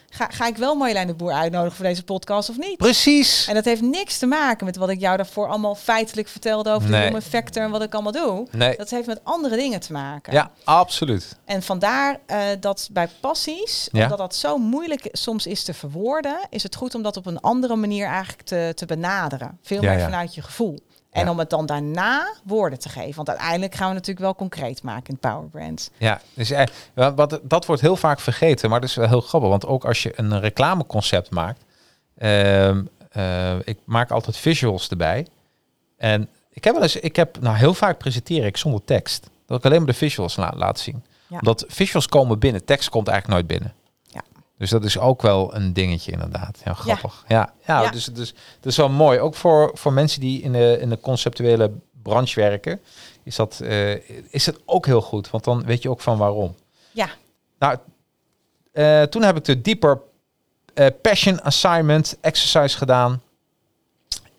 ga, ga ik wel Marjolein de Boer uitnodigen voor deze podcast of niet? Precies. En dat heeft niks te maken met wat ik jou daarvoor allemaal feitelijk vertelde over Nee. de human factor en wat ik allemaal doe. Nee. Dat heeft met andere dingen te maken. Ja, absoluut. En vandaar eh, dat bij passies, Ja. omdat dat zo moeilijk soms is te verwoorden, is het goed om dat op een andere manier eigenlijk te, te benaderen. Veel Ja, meer vanuit je gevoel. En Ja. om het dan daarna woorden te geven. Want uiteindelijk gaan we natuurlijk wel concreet maken in Power Brands. Ja, dus, eh, wa- wat, dat wordt heel vaak vergeten, maar dat is wel heel grappig. Want ook als je een reclameconcept maakt, ehm, eh, ik maak altijd visuals erbij. En ik heb wel eens, ik heb, nou heel vaak presenteer ik zonder tekst. Dat ik alleen maar de visuals la laat zien. Ja. Omdat visuals komen binnen, tekst komt eigenlijk nooit binnen. Dus dat is ook wel een dingetje inderdaad. Ja, grappig. Ja, ja, Ja. Dus, dus dat is wel mooi. Ook voor, voor mensen die in de, in de conceptuele branche werken, is dat, eh, is het ook heel goed. Want dan weet je ook van waarom. Ja, Nou, eh, toen heb ik de Deeper eh, Passion Assignment Exercise gedaan.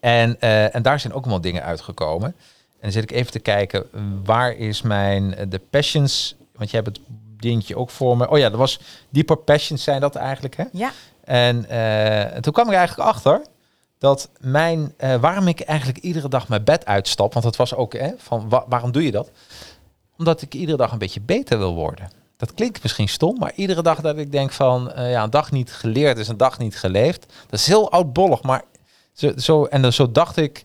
En, en daar zijn ook allemaal dingen uitgekomen. En dan zit ik even te kijken, waar is mijn, de passions, want je hebt het dingetje ook voor me. Oh ja, dat was Deeper Passions zijn dat eigenlijk, hè? ja, En eh, toen kwam ik eigenlijk achter dat mijn, eh, waarom ik eigenlijk iedere dag mijn bed uitstap, want dat was ook, hè, van wa- waarom doe je dat? Omdat ik iedere dag een beetje beter wil worden. Dat klinkt misschien stom, maar iedere dag dat ik denk van, eh, ja, een dag niet geleerd is een dag niet geleefd. Dat is heel oudbollig, maar zo, zo en dan, zo dacht ik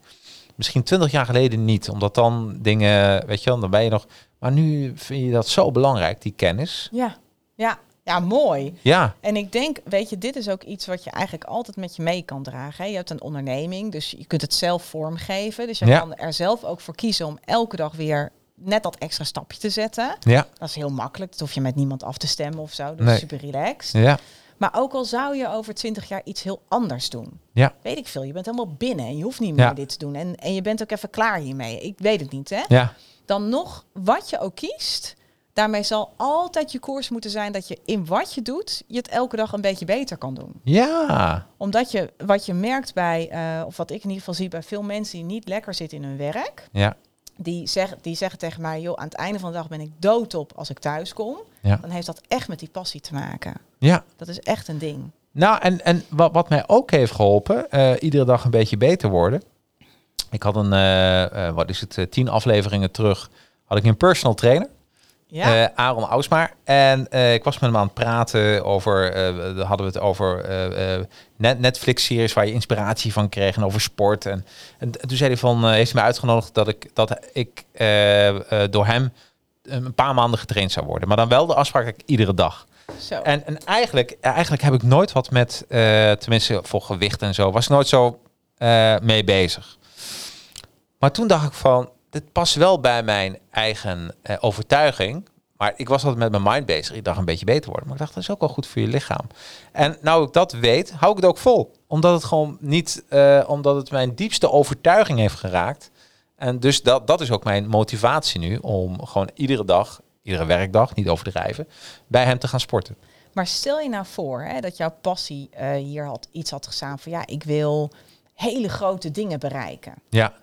misschien twintig jaar geleden niet, omdat dan dingen, weet je wel, dan ben je nog, maar nu vind je dat zo belangrijk, die kennis. Ja, ja, ja, mooi. Ja, En ik denk, weet je, dit is ook iets wat je eigenlijk altijd met je mee kan dragen. Hè? Je hebt een onderneming, dus je kunt het zelf vormgeven. Dus je Ja. kan er zelf ook voor kiezen om elke dag weer net dat extra stapje te zetten. ja, Dat is heel makkelijk. Dat hoef je met niemand af te stemmen of zo. Dus Nee. super relaxed. ja, Maar ook al zou je over twintig jaar iets heel anders doen. ja, Weet ik veel. Je bent helemaal binnen en je hoeft niet meer Ja. dit te doen. En, en je bent ook even klaar hiermee. Ik weet het niet, hè? ja, Dan nog, wat je ook kiest, daarmee zal altijd je koers moeten zijn dat je in wat je doet, je het elke dag een beetje beter kan doen. ja, Omdat je, wat je merkt bij, eh, of wat ik in ieder geval zie bij veel mensen die niet lekker zitten in hun werk, ja, die, zeggen die zeggen tegen mij, joh, aan het einde van de dag ben ik doodop als ik thuis kom. Ja. Dan heeft dat echt met die passie te maken. ja. Dat is echt een ding. Nou, en, en wat, wat mij ook heeft geholpen, eh, iedere dag een beetje beter worden. Ik had een, eh, eh, wat is het, tien afleveringen terug, had ik een personal trainer, Ja, eh, Aaron Ausmaar. En eh, ik was met hem aan het praten over, daar hadden we het over net, Netflix-series waar je inspiratie van kreeg en over sport. En, en toen zei hij van, heeft hij me uitgenodigd dat ik, dat ik door hem een paar maanden getraind zou worden. Maar dan wel de afspraak dat ik iedere dag. zo. En, en eigenlijk, eigenlijk heb ik nooit wat met, tenminste voor gewicht en zo, was ik nooit zo mee bezig. Maar toen dacht ik van, dit past wel bij mijn eigen eh, overtuiging. Maar ik was altijd met mijn mind bezig. Ik dacht een beetje beter worden. Maar ik dacht, dat is ook wel goed voor je lichaam. En nou ik dat weet, hou ik het ook vol. Omdat het gewoon niet, eh, omdat het mijn diepste overtuiging heeft geraakt. En dus dat, dat is ook mijn motivatie nu. Om gewoon iedere dag, iedere werkdag, niet overdrijven, bij hem te gaan sporten. Maar stel je nou voor hè, dat jouw passie eh, hier had, iets had gestaan van ja, ik wil hele grote dingen bereiken. Ja,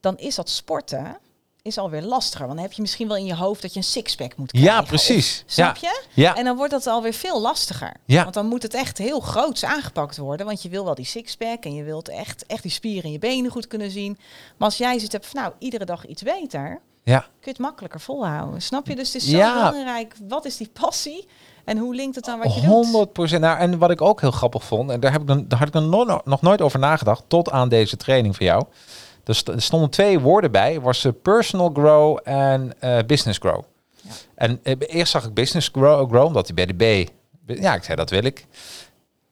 Dan is dat sporten is alweer lastiger. Want dan heb je misschien wel in je hoofd dat je een sixpack moet krijgen. ja of- precies. snap ja. je? Ja. En dan wordt dat alweer veel lastiger. Ja. Want dan moet het echt heel groots aangepakt worden. Want je wil wel die sixpack en je wilt echt, echt die spieren in je benen goed kunnen zien. Maar als jij zit hebt van nou, iedere dag iets beter, ja. kun je het makkelijker volhouden. Snap je? Dus het is zo Ja. belangrijk. Wat is die passie? En hoe linkt het aan wat je doet? 100 procent. Nou, en wat ik ook heel grappig vond, en daar, heb ik dan, daar had ik nog nooit over nagedacht, tot aan deze training van jou. Er, st- er stonden twee woorden bij, was eh, personal grow en eh, business grow. Ja. En eh, eerst zag ik business grow, grow, omdat hij bij de B, ja, ik zei dat wil ik.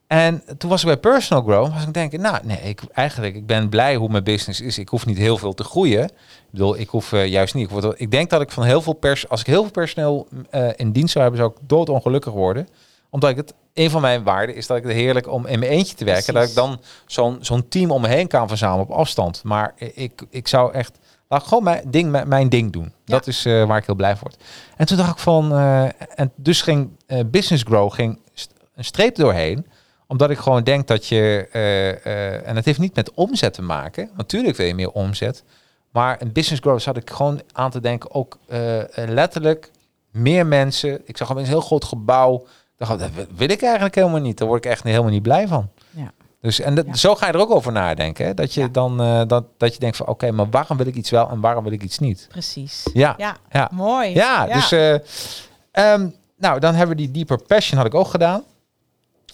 En toen was ik bij personal grow, was ik denken, nou nee, ik, eigenlijk, ik ben blij hoe mijn business is. Ik hoef niet heel veel te groeien. Ik bedoel, ik hoef juist niet. Ik, word, ik denk dat ik van heel veel pers, als ik heel veel personeel in dienst zou hebben, zou ik doodongelukkig worden. Omdat ik het, een van mijn waarden is dat ik het heerlijk om in mijn eentje te werken. Precies. Dat ik dan zo'n zo'n team om me heen kan verzamelen op afstand. Maar ik, ik zou echt, laat ik gewoon mijn ding, mijn, mijn ding doen. Dat is eh, waar ik heel blij van word. En toen dacht ik van, eh, en dus ging eh, Business Grow ging st- een streep doorheen omdat ik gewoon denk dat je, en het heeft niet met omzet te maken. Natuurlijk wil je meer omzet. Maar een business growth zat ik gewoon aan te denken. Ook letterlijk meer mensen. Ik zag opeens een heel groot gebouw. Dacht, dat wil ik eigenlijk helemaal niet. Daar word ik echt helemaal niet blij van. Ja. Dus, en dat, Ja. zo ga je er ook over nadenken. Hè? Dat je Ja. dan eh, dat, dat je denkt van oké, maar waarom wil ik iets wel en waarom wil ik iets niet? Precies. Ja, Ja, ja. mooi. Ja, dus eh, ehm, nou, dan hebben we die Deeper Passion had ik ook gedaan.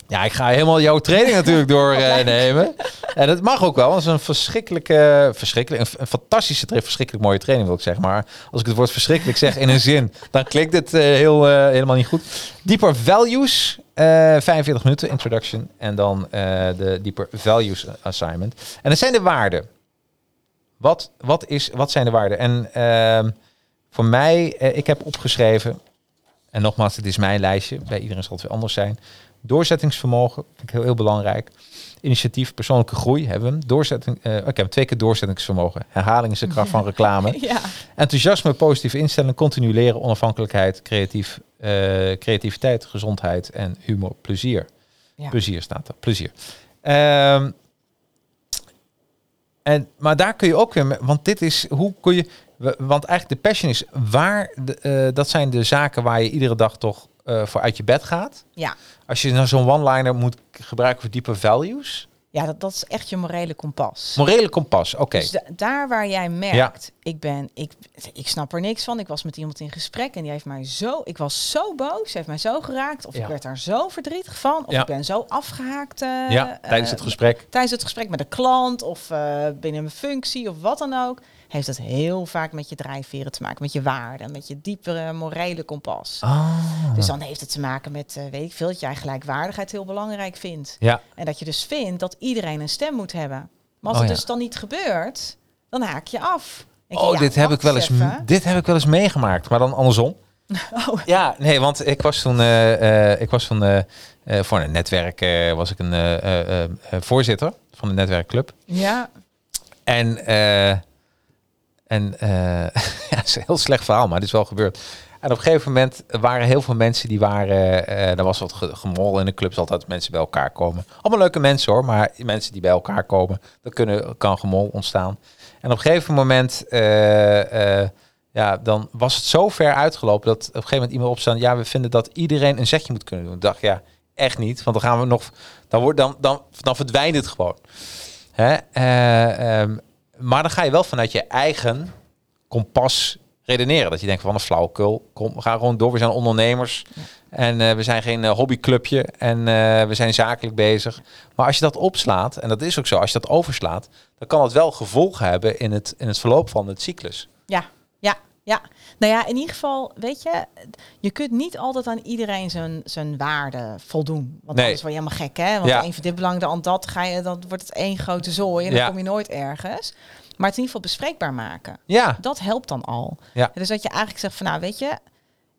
Ja, ik ga helemaal jouw training natuurlijk doornemen. [laughs] en dat mag ook wel, want het is een verschrikkelijke, verschrikkelijk, een, fantastische, verschrikkelijk mooie training wil ik zeggen. Maar als ik het woord verschrikkelijk zeg in een [laughs] zin, dan klinkt het eh, heel, eh, helemaal niet goed. Deeper Values, eh 45 minuten introduction en dan de Deeper Values assignment. En dat zijn de waarden. Wat, wat, is, wat zijn de waarden? En ehm, voor mij, ik heb opgeschreven, en nogmaals, het is mijn lijstje, bij iedereen zal het weer anders zijn. Doorzettingsvermogen, vind ik heel, heel belangrijk. Initiatief, persoonlijke groei hebben we hem. Doorzetting, eh, ik heb hem twee keer doorzettingsvermogen. Herhaling is de kracht van reclame. [laughs] Ja, Enthousiasme, positieve instelling, continu leren, onafhankelijkheid, creatief, eh, creativiteit, gezondheid en humor, plezier. Ja. Plezier staat er, plezier. Ehm, en, maar daar kun je ook weer, want dit is, hoe kun je, want eigenlijk de passion is waar, de, eh, dat zijn de zaken waar je iedere dag toch eh, voor uit je bed gaat. ja. Als je nou zo'n one-liner moet gebruiken voor diepe values, Ja, dat, dat is echt je morele kompas. Morele kompas, oké. Dus da- daar waar jij merkt, ik ben, ik, ik snap er niks van. Ik was met iemand in gesprek en die heeft mij zo, ik was zo boos, heeft mij zo geraakt, of Ja. ik werd daar zo verdrietig van, of Ja. ik ben zo afgehaakt. eh, ja, tijdens het eh, gesprek. tijdens het gesprek met een klant of eh, binnen mijn functie of wat dan ook, heeft het heel vaak met je drijfveren te maken, met je waarden, met je diepere morele kompas. Ah. Dus dan heeft het te maken met, eh, weet ik veel, dat jij gelijkwaardigheid heel belangrijk vindt. Ja, En dat je dus vindt dat iedereen een stem moet hebben. Maar als Oh, het ja. dus dan niet gebeurt, dan haak je af. Denk je, oh, ja, dit, heb ik wel eens, dit heb ik wel eens meegemaakt, maar dan andersom. [laughs] Oh, Ja, nee, want ik was toen, eh, ik was van, eh, voor een netwerk, was ik een voorzitter van de netwerkclub. ja, En, en eh, [laughs] ja, het is een heel slecht verhaal, maar het is wel gebeurd. En op een gegeven moment waren heel veel mensen die waren, eh er was wat ge- gemol in de clubs, altijd mensen bij elkaar komen. Allemaal leuke mensen hoor, maar mensen die bij elkaar komen, dan kunnen, kan gemol ontstaan. En op een gegeven moment, eh, ja, dan was het zo ver uitgelopen dat op een gegeven moment iemand opstaan, ja, we vinden dat iedereen een zetje moet kunnen doen. Ik dacht, ja, echt niet, want dan gaan we nog, dan, wordt, dan, dan, dan verdwijnt het gewoon. Hè? Eh, ehm, maar dan ga je wel vanuit je eigen kompas redeneren. Dat je denkt van een flauwekul, kom, we gaan gewoon door. We zijn ondernemers en eh, we zijn geen eh, hobbyclubje en eh, we zijn zakelijk bezig. Maar als je dat opslaat, en dat is ook zo, als je dat overslaat, dan kan het wel gevolgen hebben in het, in het verloop van het cyclus. ja, ja, ja. Nou ja, in ieder geval, weet je, je kunt niet altijd aan iedereen zijn, zijn waarde voldoen. Want Nee. anders word je helemaal gek, hè? Want Ja. een vindt dit belangrijk, ander dat, ga je, dan wordt het één grote zooi en dan Ja. kom je nooit ergens. Maar het in ieder geval bespreekbaar maken. Ja, Dat helpt dan al. Ja. Dus dat je eigenlijk zegt van nou weet je,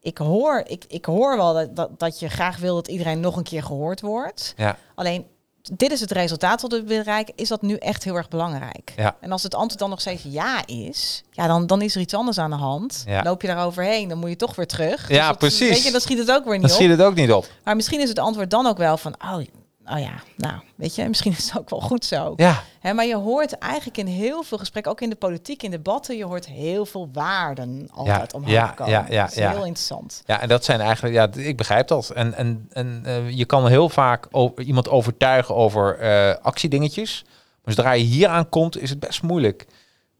ik hoor, ik, ik hoor wel dat, dat, dat je graag wil dat iedereen nog een keer gehoord wordt. ja, Alleen dit is het resultaat wat we bereiken. Is dat nu echt heel erg belangrijk? Ja. En als het antwoord dan nog steeds ja is, ja, dan, dan is er iets anders aan de hand. Ja. Loop je daar overheen, dan moet je toch weer terug. Ja, dat- precies. Weet je, dan schiet het ook weer niet dan op. je het ook niet op. Maar misschien is het antwoord dan ook wel van, oh, oh ja, nou, weet je, [laughs] misschien is het ook wel goed zo. Ja, Hè, maar je hoort eigenlijk in heel veel gesprekken, ook in de politiek, in debatten, je hoort heel veel waarden altijd omhoog ja, komen. ja, ja, dat is ja. heel interessant. Ja, en dat zijn eigenlijk, ja, ik begrijp dat. En, en, en eh, je kan heel vaak over, iemand overtuigen over eh, actiedingetjes. Maar zodra je hier aankomt, is het best moeilijk.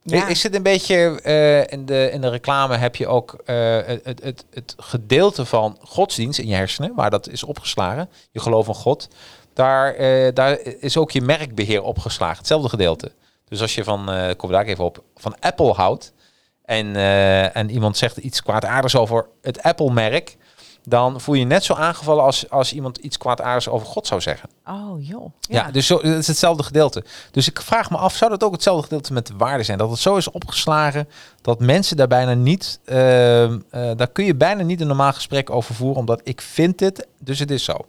Ja. Is het een beetje eh, in, de, in de reclame heb je ook het, het, het gedeelte van godsdienst in je hersenen, waar dat is opgeslagen, je geloof in God, daar, eh, daar is ook je merkbeheer opgeslagen, hetzelfde gedeelte. Dus als je van, eh kom daar even op, van Apple houdt en, eh, en iemand zegt iets kwaadaardigs over het Apple-merk, dan voel je je net zo aangevallen als, als iemand iets kwaadaardigs over God zou zeggen. Oh joh. Ja, dus zo, het is hetzelfde gedeelte. Dus ik vraag me af, zou dat ook hetzelfde gedeelte met de waarde zijn? Dat het zo is opgeslagen dat mensen daar bijna niet, ehm, eh, daar kun je bijna niet een normaal gesprek over voeren, omdat ik vind het, dus het is zo.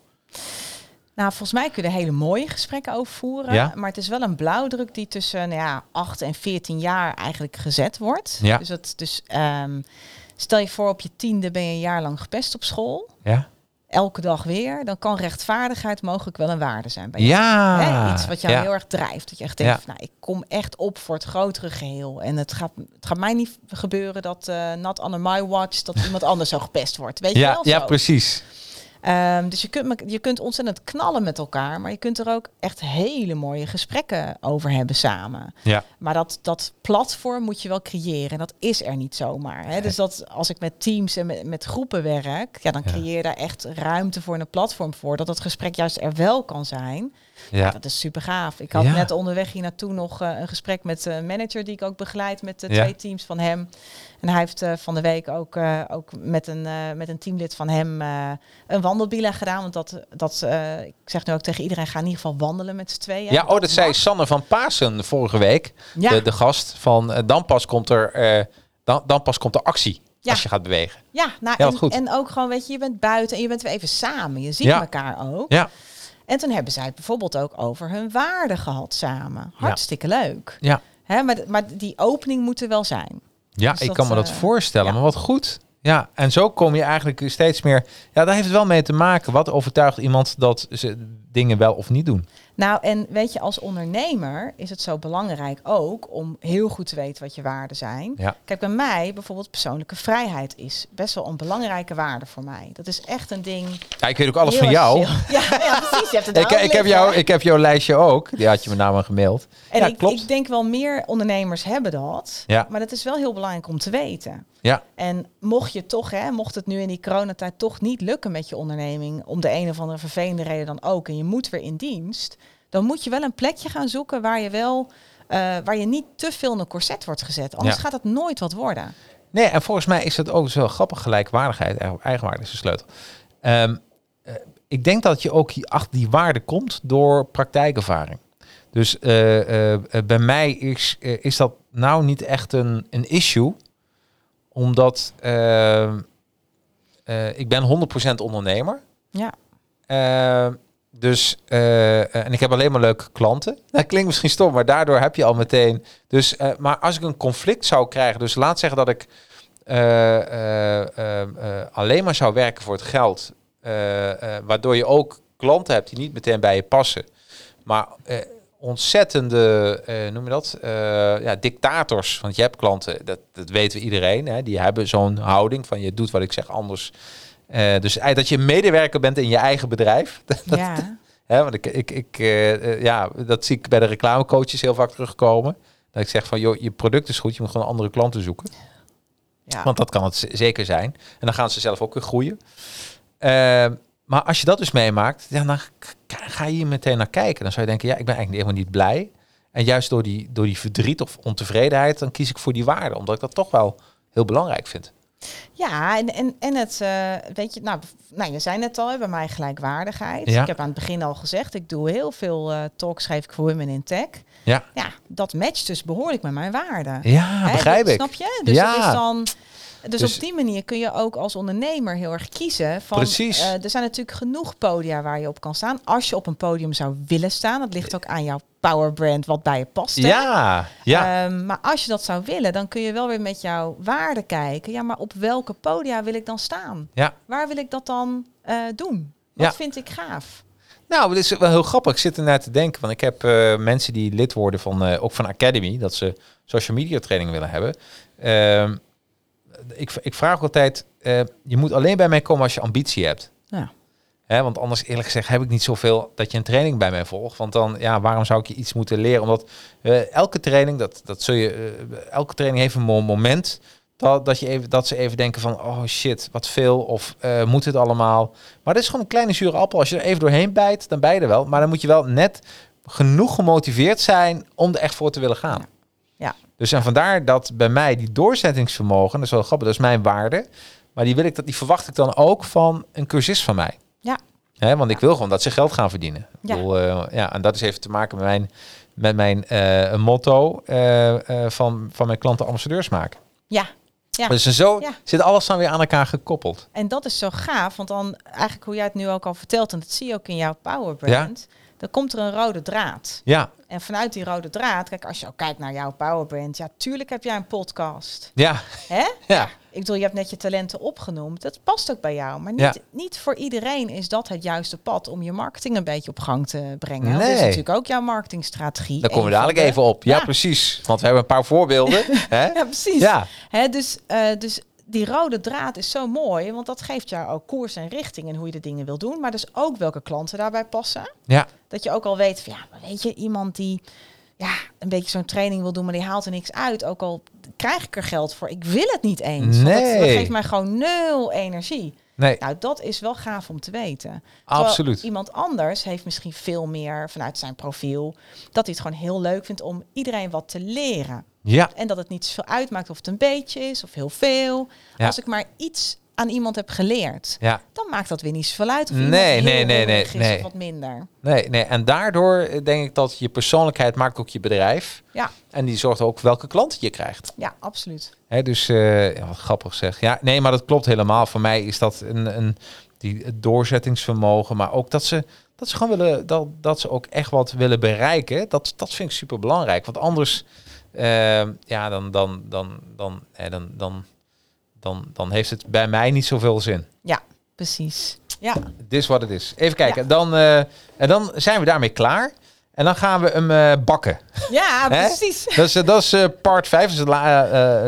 Nou, volgens mij kun je er hele mooie gesprekken over voeren. Ja. Maar het is wel een blauwdruk die tussen nou ja, 8 en 14 jaar eigenlijk gezet wordt. Ja. Dus, dat, dus ehm, stel je voor op je tiende ben je een jaar lang gepest op school. Ja, Elke dag weer. Dan kan rechtvaardigheid mogelijk wel een waarde zijn bij jou. ja. Iets wat jou ja. heel erg drijft. Dat je echt denkt, Ja. van, nou, ik kom echt op voor het grotere geheel. En het gaat, het gaat mij niet gebeuren dat, eh not under my watch, dat iemand anders zo gepest wordt. Weet je ja, wel? ja, Zo. precies. Ehm, dus je kunt, je kunt ontzettend knallen met elkaar, maar je kunt er ook echt hele mooie gesprekken over hebben samen. Ja. Maar dat, dat platform moet je wel creëren. En dat is er niet zomaar. Hè? Dus dat als ik met teams en met, met groepen werk, ja, dan creëer je daar echt ruimte voor en een platform voor. Dat het gesprek juist er wel kan zijn. Ja. Ja, dat is super gaaf. Ik had Ja. net onderweg hier naartoe nog eh, een gesprek met een manager die ik ook begeleid met de Ja. twee teams van hem. En hij heeft eh, van de week ook, eh, ook met, een, met een teamlid van hem een wandelbila gedaan. Want dat, dat ik zeg nu ook tegen iedereen, ga in ieder geval wandelen met z'n tweeën. ja oh, dat zei. Sanne van Pasen vorige week, Ja, de, de gast, van dan pas komt er, dan, dan pas komt er actie Ja. als je gaat bewegen. ja, nou, Ja, en, goed. en ook gewoon, weet je, je bent buiten en je bent weer even samen. Je ziet Ja. elkaar ook. Ja, En toen hebben zij het bijvoorbeeld ook over hun waarden gehad samen. Hartstikke leuk. ja. Hè, maar, maar die opening moet er wel zijn. Ja, Dus ik dat, kan me dat eh, voorstellen, ja. maar wat goed. Ja, en zo kom je eigenlijk steeds meer. Ja, daar heeft het wel mee te maken. Wat overtuigt iemand dat ze dingen wel of niet doen? Nou, en weet je, als ondernemer is het zo belangrijk ook om heel goed te weten wat je waarden zijn. Ja. Kijk, bij mij bijvoorbeeld persoonlijke vrijheid is best wel een belangrijke waarde voor mij. Dat is echt een ding. Ja, ik weet ook alles van jou. [laughs] Ja, ja, precies. Je hebt het Ik, ik, heb jou, ik heb jouw lijstje ook. Die had je me namelijk gemaild. En ja, ik, klopt. ik denk wel meer ondernemers hebben dat. Ja. Maar dat is wel heel belangrijk om te weten. Ja, En mocht je toch, hè, mocht het nu in die coronatijd toch niet lukken met je onderneming, om de een of andere vervelende reden dan ook, en je moet weer in dienst, dan moet je wel een plekje gaan zoeken waar je wel, eh, waar je niet te veel in een corset wordt gezet. Anders Ja. gaat het nooit wat worden. Nee, en volgens mij is het ook zo grappig gelijkwaardigheid. eigen- Eigenwaarde is de sleutel. Ehm, eh, ik denk dat je ook achter die waarde komt door praktijkervaring. Dus eh, eh, eh, bij mij is, eh, is dat nou niet echt een, een issue. Omdat ehm, eh, ik ben 100% ondernemer. Ja. Eh, dus, eh, en ik heb alleen maar leuke klanten. [laughs] Dat klinkt misschien stom, maar daardoor heb je al meteen. Dus, eh, maar als ik een conflict zou krijgen, dus laat zeggen dat ik alleen maar zou werken voor het geld, waardoor je ook klanten hebt die niet meteen bij je passen, maar ontzettende, eh, noem je dat, eh, ja, dictators. Want je hebt klanten, dat, dat weten we iedereen, hè, die hebben zo'n houding van je doet wat ik zeg anders. Eh, dus dat je medewerker bent in je eigen bedrijf. [laughs] Dat, ja. Hè, want ik, ik, ik ja, dat zie ik bij de reclamecoaches heel vaak terugkomen. Dat ik zeg van, joh, je product is goed, je moet gewoon andere klanten zoeken. ja. Want dat kan het zeker zijn. En dan gaan ze zelf ook weer groeien. Maar als je dat dus meemaakt, ja, dan ga je hier meteen naar kijken. Dan zou je denken, ja, ik ben eigenlijk helemaal niet blij. En juist door die, door die verdriet of ontevredenheid, dan kies ik voor die waarde. Omdat ik dat toch wel heel belangrijk vind. Ja, en, en, en het, eh, weet je, nou, nou, je zei net al, hè, bij mij gelijkwaardigheid. Ja. Ik heb aan het begin al gezegd, ik doe heel veel eh talks, schrijf ik voor Women in Tech. Ja, Ja, dat matcht dus behoorlijk met mijn waarden. ja Hè, begrijp dat- ik. Snap je? Dus, Ja. dat is dan, dus, Dus- op die manier kun je ook als ondernemer heel erg kiezen. Van, Precies. eh, er zijn natuurlijk genoeg podia waar je op kan staan. Als je op een podium zou willen staan, dat ligt ook aan jouw power brand wat bij je past. hè? Ja, ja. Ehm, maar als je dat zou willen, dan kun je wel weer met jouw waarden kijken. Ja, maar op welke podia wil ik dan staan? ja. Waar wil ik dat dan eh, doen? Wat Ja. vind ik gaaf? Nou, het is wel heel grappig. Ik zit ernaar te denken. Want ik heb eh, mensen die lid worden van, eh, ook van Academy, dat ze social media training willen hebben. Ehm, ik, ik vraag altijd, eh, je moet alleen bij mij komen als je ambitie hebt. Ja. Hè, want anders eerlijk gezegd heb ik niet zoveel dat je een training bij mij volgt. Want dan, ja, waarom zou ik je iets moeten leren? Omdat eh, elke training, dat, dat zul je, eh, elke training heeft een mo- moment dat, dat, je even, dat ze even denken van, oh shit, wat veel. Of moet het allemaal? Maar dat is gewoon een kleine zure appel. Als je er even doorheen bijt, dan bij je er wel. Maar dan moet je wel net genoeg gemotiveerd zijn om er echt voor te willen gaan. Ja. Ja. Dus en vandaar dat bij mij die doorzettingsvermogen, dat is wel grappig, dat is mijn waarde. Maar die, wil ik, dat, die verwacht ik dan ook van een cursist van mij. Ja. Hè, want ik wil gewoon dat ze geld gaan verdienen. Ik Ja. bedoel, eh, ja, en dat is even te maken met mijn, met mijn eh, motto eh, van, van mijn klanten ambassadeurs maken. Ja. Ja. Dus en zo Ja. zit alles dan weer aan elkaar gekoppeld. En dat is zo gaaf, want dan eigenlijk hoe jij het nu ook al vertelt, en dat zie je ook in jouw power brand, dan komt er een rode draad. Ja, En vanuit die rode draad, kijk, als je ook kijkt naar jouw power brand, ja, tuurlijk heb jij een podcast. ja, Hè? [laughs] ja. Ik bedoel, je hebt net je talenten opgenoemd. Dat past ook bij jou. Maar niet, Ja. niet voor iedereen is dat het juiste pad om je marketing een beetje op gang te brengen. Dat is Nee. natuurlijk ook jouw marketingstrategie. Daar komen we dadelijk de- even op. Ja, Ja. precies. Want we hebben een paar voorbeelden. [laughs] hè? Ja, precies. Ja, Hè, dus, eh, dus die rode draad is zo mooi, want dat geeft jou ook koers en richting en hoe je de dingen wil doen. Maar dus ook welke klanten daarbij passen. ja, Dat je ook al weet van, ja, maar weet je, iemand die ja, een beetje zo'n training wil doen, maar die haalt er niks uit. Ook al krijg ik er geld voor, ik wil het niet eens. Want dat, dat Nee. geeft mij gewoon nul energie. nee, Nou, dat is wel gaaf om te weten. Terwijl absoluut. Iemand anders heeft misschien veel meer vanuit zijn profiel dat hij het gewoon heel leuk vindt om iedereen wat te leren. Ja, En dat het niet zoveel uitmaakt of het een beetje is of heel veel. Ja. Als ik maar iets aan iemand heb geleerd, ja. dan maakt dat weer niet zoveel uit. Of Nee, nee, nee, nee, nee. Wat minder. Nee, nee. En daardoor eh, denk ik dat je persoonlijkheid maakt ook je bedrijf. Ja, En die zorgt ook welke klanten je krijgt. ja, absoluut. Hè, dus eh, wat grappig zeg. Ja, nee, maar dat klopt helemaal. Voor mij is dat een, een die doorzettingsvermogen, maar ook dat ze dat ze gewoon willen dat, dat ze ook echt wat willen bereiken. Dat, dat vind ik super belangrijk. Want anders, ja, dan dan dan dan, dan dan dan dan heeft het bij mij niet zoveel zin. Ja, precies. Ja, Dit is wat het is. Even kijken. Dan, eh, en dan zijn we daarmee klaar. En dan gaan we hem eh, bakken. Ja, [laughs] precies. Dat is, dat is eh, part 5. Dus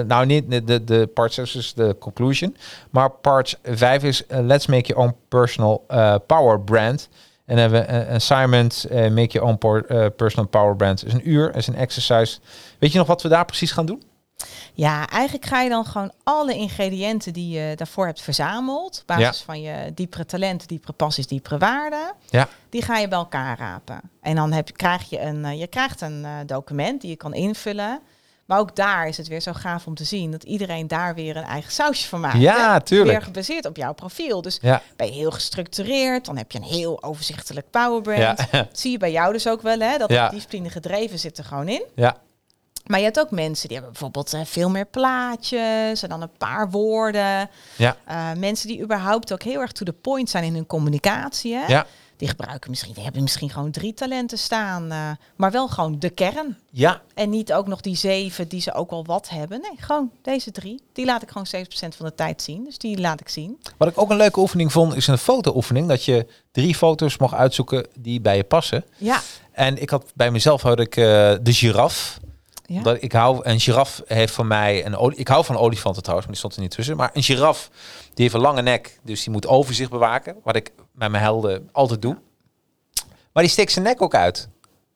nou, niet de, de, part 6 is de conclusion. Maar part 5 is let's make your own personal power brand. En dan hebben we een assignment, eh, make your own por- eh, personal power brand. is een uur, is een exercise. Weet je nog wat we daar precies gaan doen? Ja, eigenlijk ga je dan gewoon alle ingrediënten die je daarvoor hebt verzameld, op basis van je diepere talenten, diepere passies, diepere waarden, Ja. die ga je bij elkaar rapen. En dan heb, krijg je een, eh, je krijgt een document die je kan invullen. Maar ook daar is het weer zo gaaf om te zien dat iedereen daar weer een eigen sausje van maakt. Ja, hè? tuurlijk. Weer gebaseerd op jouw profiel. Dus Ja. ben je heel gestructureerd, dan heb je een heel overzichtelijk powerbrand. Ja. [laughs] Zie je bij jou dus ook wel, hè? Dat Ja. discipline gedreven zit er gewoon in. Ja. Maar je hebt ook mensen die hebben bijvoorbeeld eh, veel meer plaatjes en dan een paar woorden. Ja. Eh, mensen die überhaupt ook heel erg to the point zijn in hun communicatie. Hè? Ja. Die gebruiken misschien, die hebben misschien gewoon drie talenten staan, eh, maar wel gewoon de kern. Ja. En niet ook nog die zeven die ze ook wel wat hebben. Nee, gewoon deze drie. Die laat ik gewoon 70% van de tijd zien. Dus die laat ik zien. Wat ik ook een leuke oefening vond, is een fotooefening. Dat je drie foto's mag uitzoeken die bij je passen. Ja. En ik had bij mezelf had ik eh, de giraf. ja. Dat ik hou, een giraf heeft voor mij een. Ik hou van olifanten trouwens, maar die stond er niet tussen. Maar een giraf, die heeft een lange nek, dus die moet overzicht bewaken. Wat ik met mijn helden altijd doe. Maar die steekt zijn nek ook uit.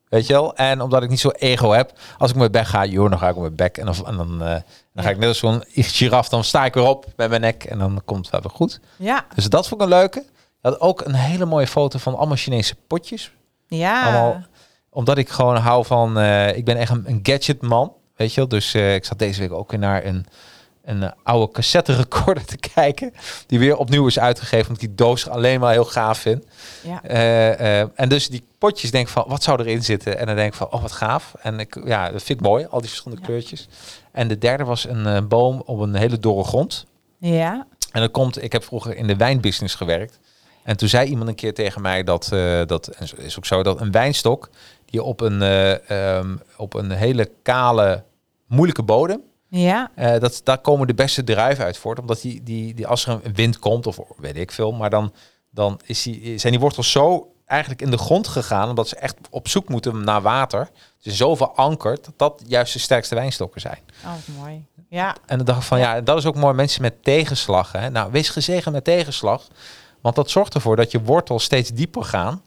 Weet je wel? En omdat ik niet zo ego heb, als ik mijn bek ga, joh, dan ga ik op mijn bek. En dan, en dan, eh, dan ga ik net als zo'n giraf, dan sta ik weer op met mijn nek. En dan komt het wel weer goed. ja. Dus dat vond ik een leuke. Had ook een hele mooie foto van allemaal Chinese potjes. Ja. Allemaal, omdat ik gewoon hou van, eh, ik ben echt een, een gadgetman, weet je wel. Dus eh, ik zat deze week ook weer naar een, een eh, oude cassette recorder [laughs] te kijken. Die weer opnieuw is uitgegeven, omdat ik die doos alleen maar heel gaaf vind. ja. Eh, eh, en dus die potjes denk ik van, wat zou erin zitten? En dan denk ik van, oh wat gaaf. En ik, ja, dat vind ik mooi, al die verschillende Ja. kleurtjes. En de derde was een boom op een hele dorre grond. Ja. En dat komt, ik heb vroeger in de wijnbusiness gewerkt. En toen zei iemand een keer tegen mij dat, dat en is ook zo, dat een wijnstok die op een, eh, ehm, op een hele kale, moeilijke bodem, Ja. eh, dat, daar komen de beste druiven uit voort. Omdat die, die, die als er een wind komt, of weet ik veel, maar dan, dan is die, zijn die wortels zo eigenlijk in de grond gegaan, omdat ze echt op zoek moeten naar water. Dus zo verankerd, dat dat juist de sterkste wijnstokken zijn. Oh, mooi. Ja. En dan dacht ik van ja, dat is ook mooi mensen met tegenslag. Hè? Nou, wees gezegend met tegenslag. Want dat zorgt ervoor dat je wortels steeds dieper gaan.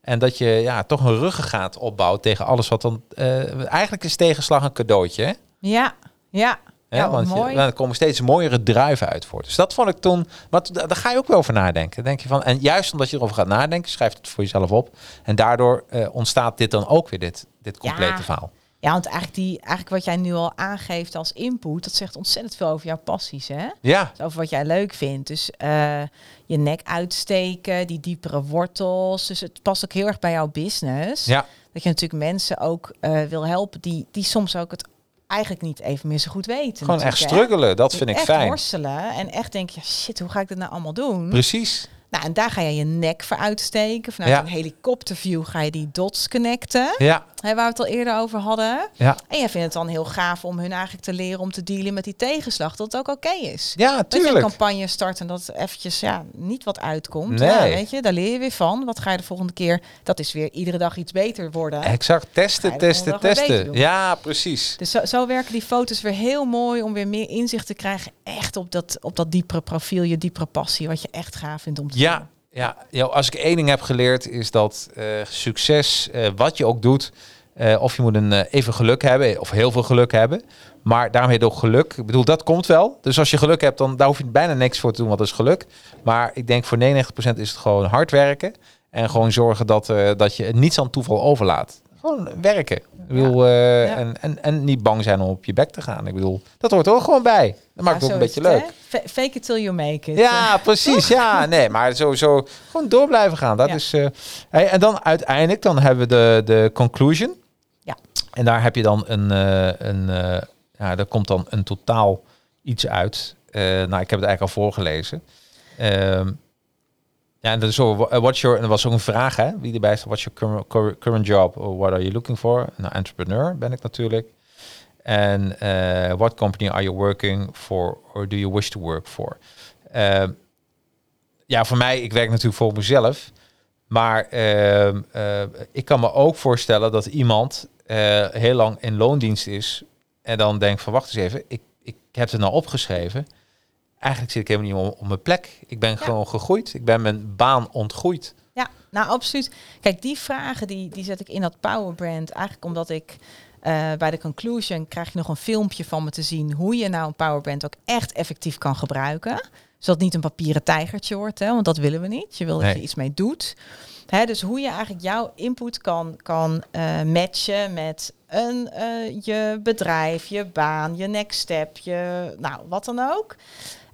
En dat je ja, toch een ruggengraat opbouwt tegen alles wat dan... eh, eigenlijk is tegenslag een cadeautje. Hè? Ja. Ja. Hè? Ja, Want je, mooi. dan komen steeds mooiere druiven uit voort. Dus dat vond ik toen... Want da- daar ga je ook wel over nadenken. Denk je van, en juist omdat je erover gaat nadenken, schrijf het voor jezelf op. En daardoor eh, ontstaat dit dan ook weer, dit, dit complete Ja. verhaal. Ja, want eigenlijk, die, eigenlijk wat jij nu al aangeeft als input, dat zegt ontzettend veel over jouw passies, hè? Ja, Dus over wat jij leuk vindt. Dus eh, je nek uitsteken, die diepere wortels. Dus het past ook heel erg bij jouw business. ja, Dat je natuurlijk mensen ook eh, wil helpen die, die soms ook het eigenlijk niet even meer zo goed weten. gewoon echt struggelen. Dat vind ik echt fijn. worstelen en echt denken, ja shit, hoe ga ik dit nou allemaal doen? Precies. Nou, en daar ga je je nek voor uitsteken. Vanuit Ja. een helikopterview ga je die dots connecten. Ja, Hè, waar we het al eerder over hadden. ja. En jij vindt het dan heel gaaf om hun eigenlijk te leren om te dealen met die tegenslag. Dat het ook oké is. Ja, Dat je een tuurlijk. campagne start en dat eventjes ja, niet wat uitkomt. Nee. Ja, weet je, daar leer je weer van. Wat ga je de volgende keer? Dat is weer iedere dag iets beter worden. Exact, testen, testen, testen. Ja, precies. Dus zo, zo werken die foto's weer heel mooi om weer meer inzicht te krijgen. Echt op dat, op dat diepere profiel, je diepere passie. Wat je echt gaaf vindt om te Ja, doen. ja, ja, als ik één ding heb geleerd is dat eh, succes, eh, wat je ook doet, eh, of je moet een even geluk hebben of heel veel geluk hebben. Maar daarmee ook geluk. Ik bedoel, dat komt wel. Dus als je geluk hebt, dan daar hoef je bijna niks voor te doen, want dat is geluk. Maar ik denk voor 99% is het gewoon hard werken. En gewoon zorgen dat, dat je niets aan toeval overlaat. Gewoon werken. Ik bedoel, eh, en, en, en niet bang zijn om op je bek te gaan. Ik bedoel, dat hoort er ook gewoon bij. Dat maakt het ook een beetje het, leuk. hè? Fake it till you make it. Ja, precies. Ja, [laughs] nee, maar sowieso gewoon door blijven gaan. Dat is. eh, hey, en dan uiteindelijk, dan hebben we de, de conclusion. Ja. En daar heb je dan een, eh, een ja, daar komt dan een totaal iets uit. Nou, ik heb het eigenlijk al voorgelezen. Ehm, ja, en dat is wha- what's your, en dat was ook een vraag, hè, wie erbij staat. What's your current, current- job? Or what are you looking for? Nou, entrepreneur ben ik natuurlijk. En eh, what company are you working for or do you wish to work for? Ehm, ja, voor mij, ik werk natuurlijk voor mezelf. Maar ehm, eh, ik kan me ook voorstellen dat iemand eh, heel lang in loondienst is en dan denkt van wacht eens even, ik, ik heb het nou opgeschreven. Eigenlijk zit ik helemaal niet op, mijn plek. Ik ben gewoon gegroeid. Ik ben mijn baan ontgroeid. Ja, nou absoluut. Kijk, die vragen die, die zet ik in dat Power Brand. Eigenlijk omdat ik eh, bij de conclusion krijg je nog een filmpje van me te zien hoe je nou een Power Brand ook echt effectief kan gebruiken. Zodat het niet een papieren tijgertje wordt, hè, want dat willen we niet. Je wil dat Nee. je iets mee doet. Hè, dus hoe je eigenlijk jouw input kan, kan eh, matchen met een, eh, je bedrijf, je baan, je next step, je, nou, wat dan ook.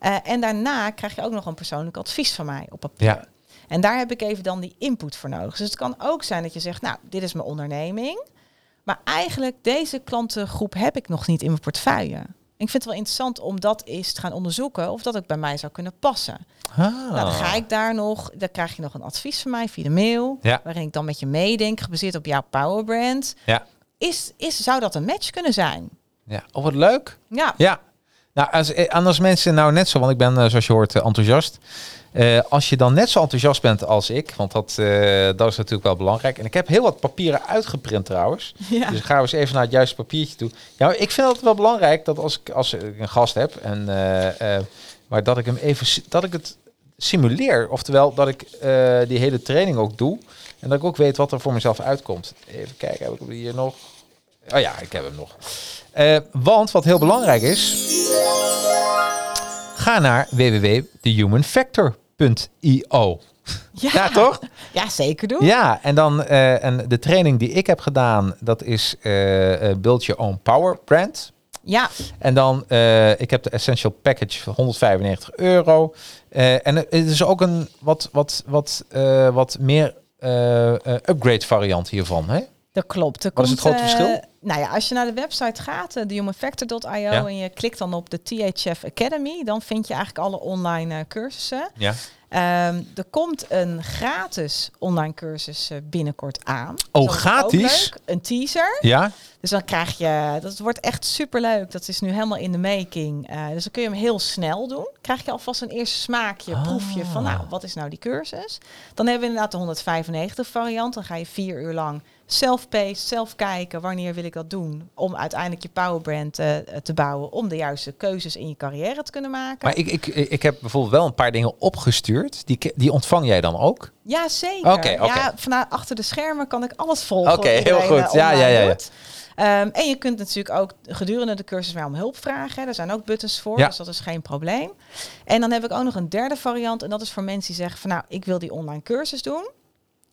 Eh, en daarna krijg je ook nog een persoonlijk advies van mij op papier. Ja. En daar heb ik even dan die input voor nodig. Dus het kan ook zijn dat je zegt, nou, dit is mijn onderneming. Maar eigenlijk, deze klantengroep heb ik nog niet in mijn portefeuille. Ik vind het wel interessant om dat eens te gaan onderzoeken of dat ook bij mij zou kunnen passen. Ah. Nou, dan ga ik daar nog, dan krijg je nog een advies van mij via de mail, Ja. waarin ik dan met je meedenk, gebaseerd op jouw powerbrand. Ja. Is, is, zou dat een match kunnen zijn? Ja. Oh, wat leuk. Ja, Ja. Nou, als, eh, als mensen nou net zo, want ik ben, eh, zoals je hoort, eh, enthousiast. Als je dan net zo enthousiast bent als ik, want dat, dat is natuurlijk wel belangrijk. En ik heb heel wat papieren uitgeprint trouwens. [laughs] ja. Dus gaan we eens even naar het juiste papiertje toe. Ja, ik vind het wel belangrijk dat als ik, als ik een gast heb, en, maar dat ik hem even, dat ik het simuleer. Oftewel dat ik die hele training ook doe. En dat ik ook weet wat er voor mezelf uitkomt. Even kijken, heb ik hem hier nog? Oh ja, ik heb hem nog. Want wat heel belangrijk is, ga naar www.thehumanfactor.io. Ja, toch? Ja, zeker doen. Ja, en dan eh, en de training die ik heb gedaan, dat is eh eh, Build Your Own Power Brand. Ja, En dan, eh, ik heb de Essential Package van 195 euro. En het is ook een wat, wat, wat, wat meer upgrade variant hiervan. Hè? Dat klopt. Er Wat is het grote verschil? Nou ja, als je naar de website gaat, uh, thehumanfactor.io, Ja. en je klikt dan op de THF Academy, dan vind je eigenlijk alle online eh, cursussen. Ja. Ehm, er komt een gratis online cursus eh, binnenkort aan. Oh, Dat ook gratis? leuk. Een teaser. Ja? Dus dan krijg je, dat wordt echt superleuk. Dat is nu helemaal in de making. Eh, dus dan kun je hem heel snel doen. Krijg je alvast een eerste smaakje, Ah. proefje van, nou, wat is nou die cursus? Dan hebben we inderdaad de 195 variant. Dan ga je vier uur lang self-paced, zelf kijken, wanneer wil ik dat doen? Om uiteindelijk je powerbrand eh, te bouwen, om de juiste keuzes in je carrière te kunnen maken. Maar ik, ik, ik heb bijvoorbeeld wel een paar dingen opgestuurd. Die, die ontvang jij dan ook? Ja, zeker. Ja, vanuit achter de schermen kan ik alles volgen. Oké, heel goed. Ja, ja, ja. Ehm, en je kunt natuurlijk ook gedurende de cursus mij om hulp vragen. Hè. Er zijn ook buttons voor, Ja. dus dat is geen probleem. En dan heb ik ook nog een derde variant. En dat is voor mensen die zeggen van nou, ik wil die online cursus doen.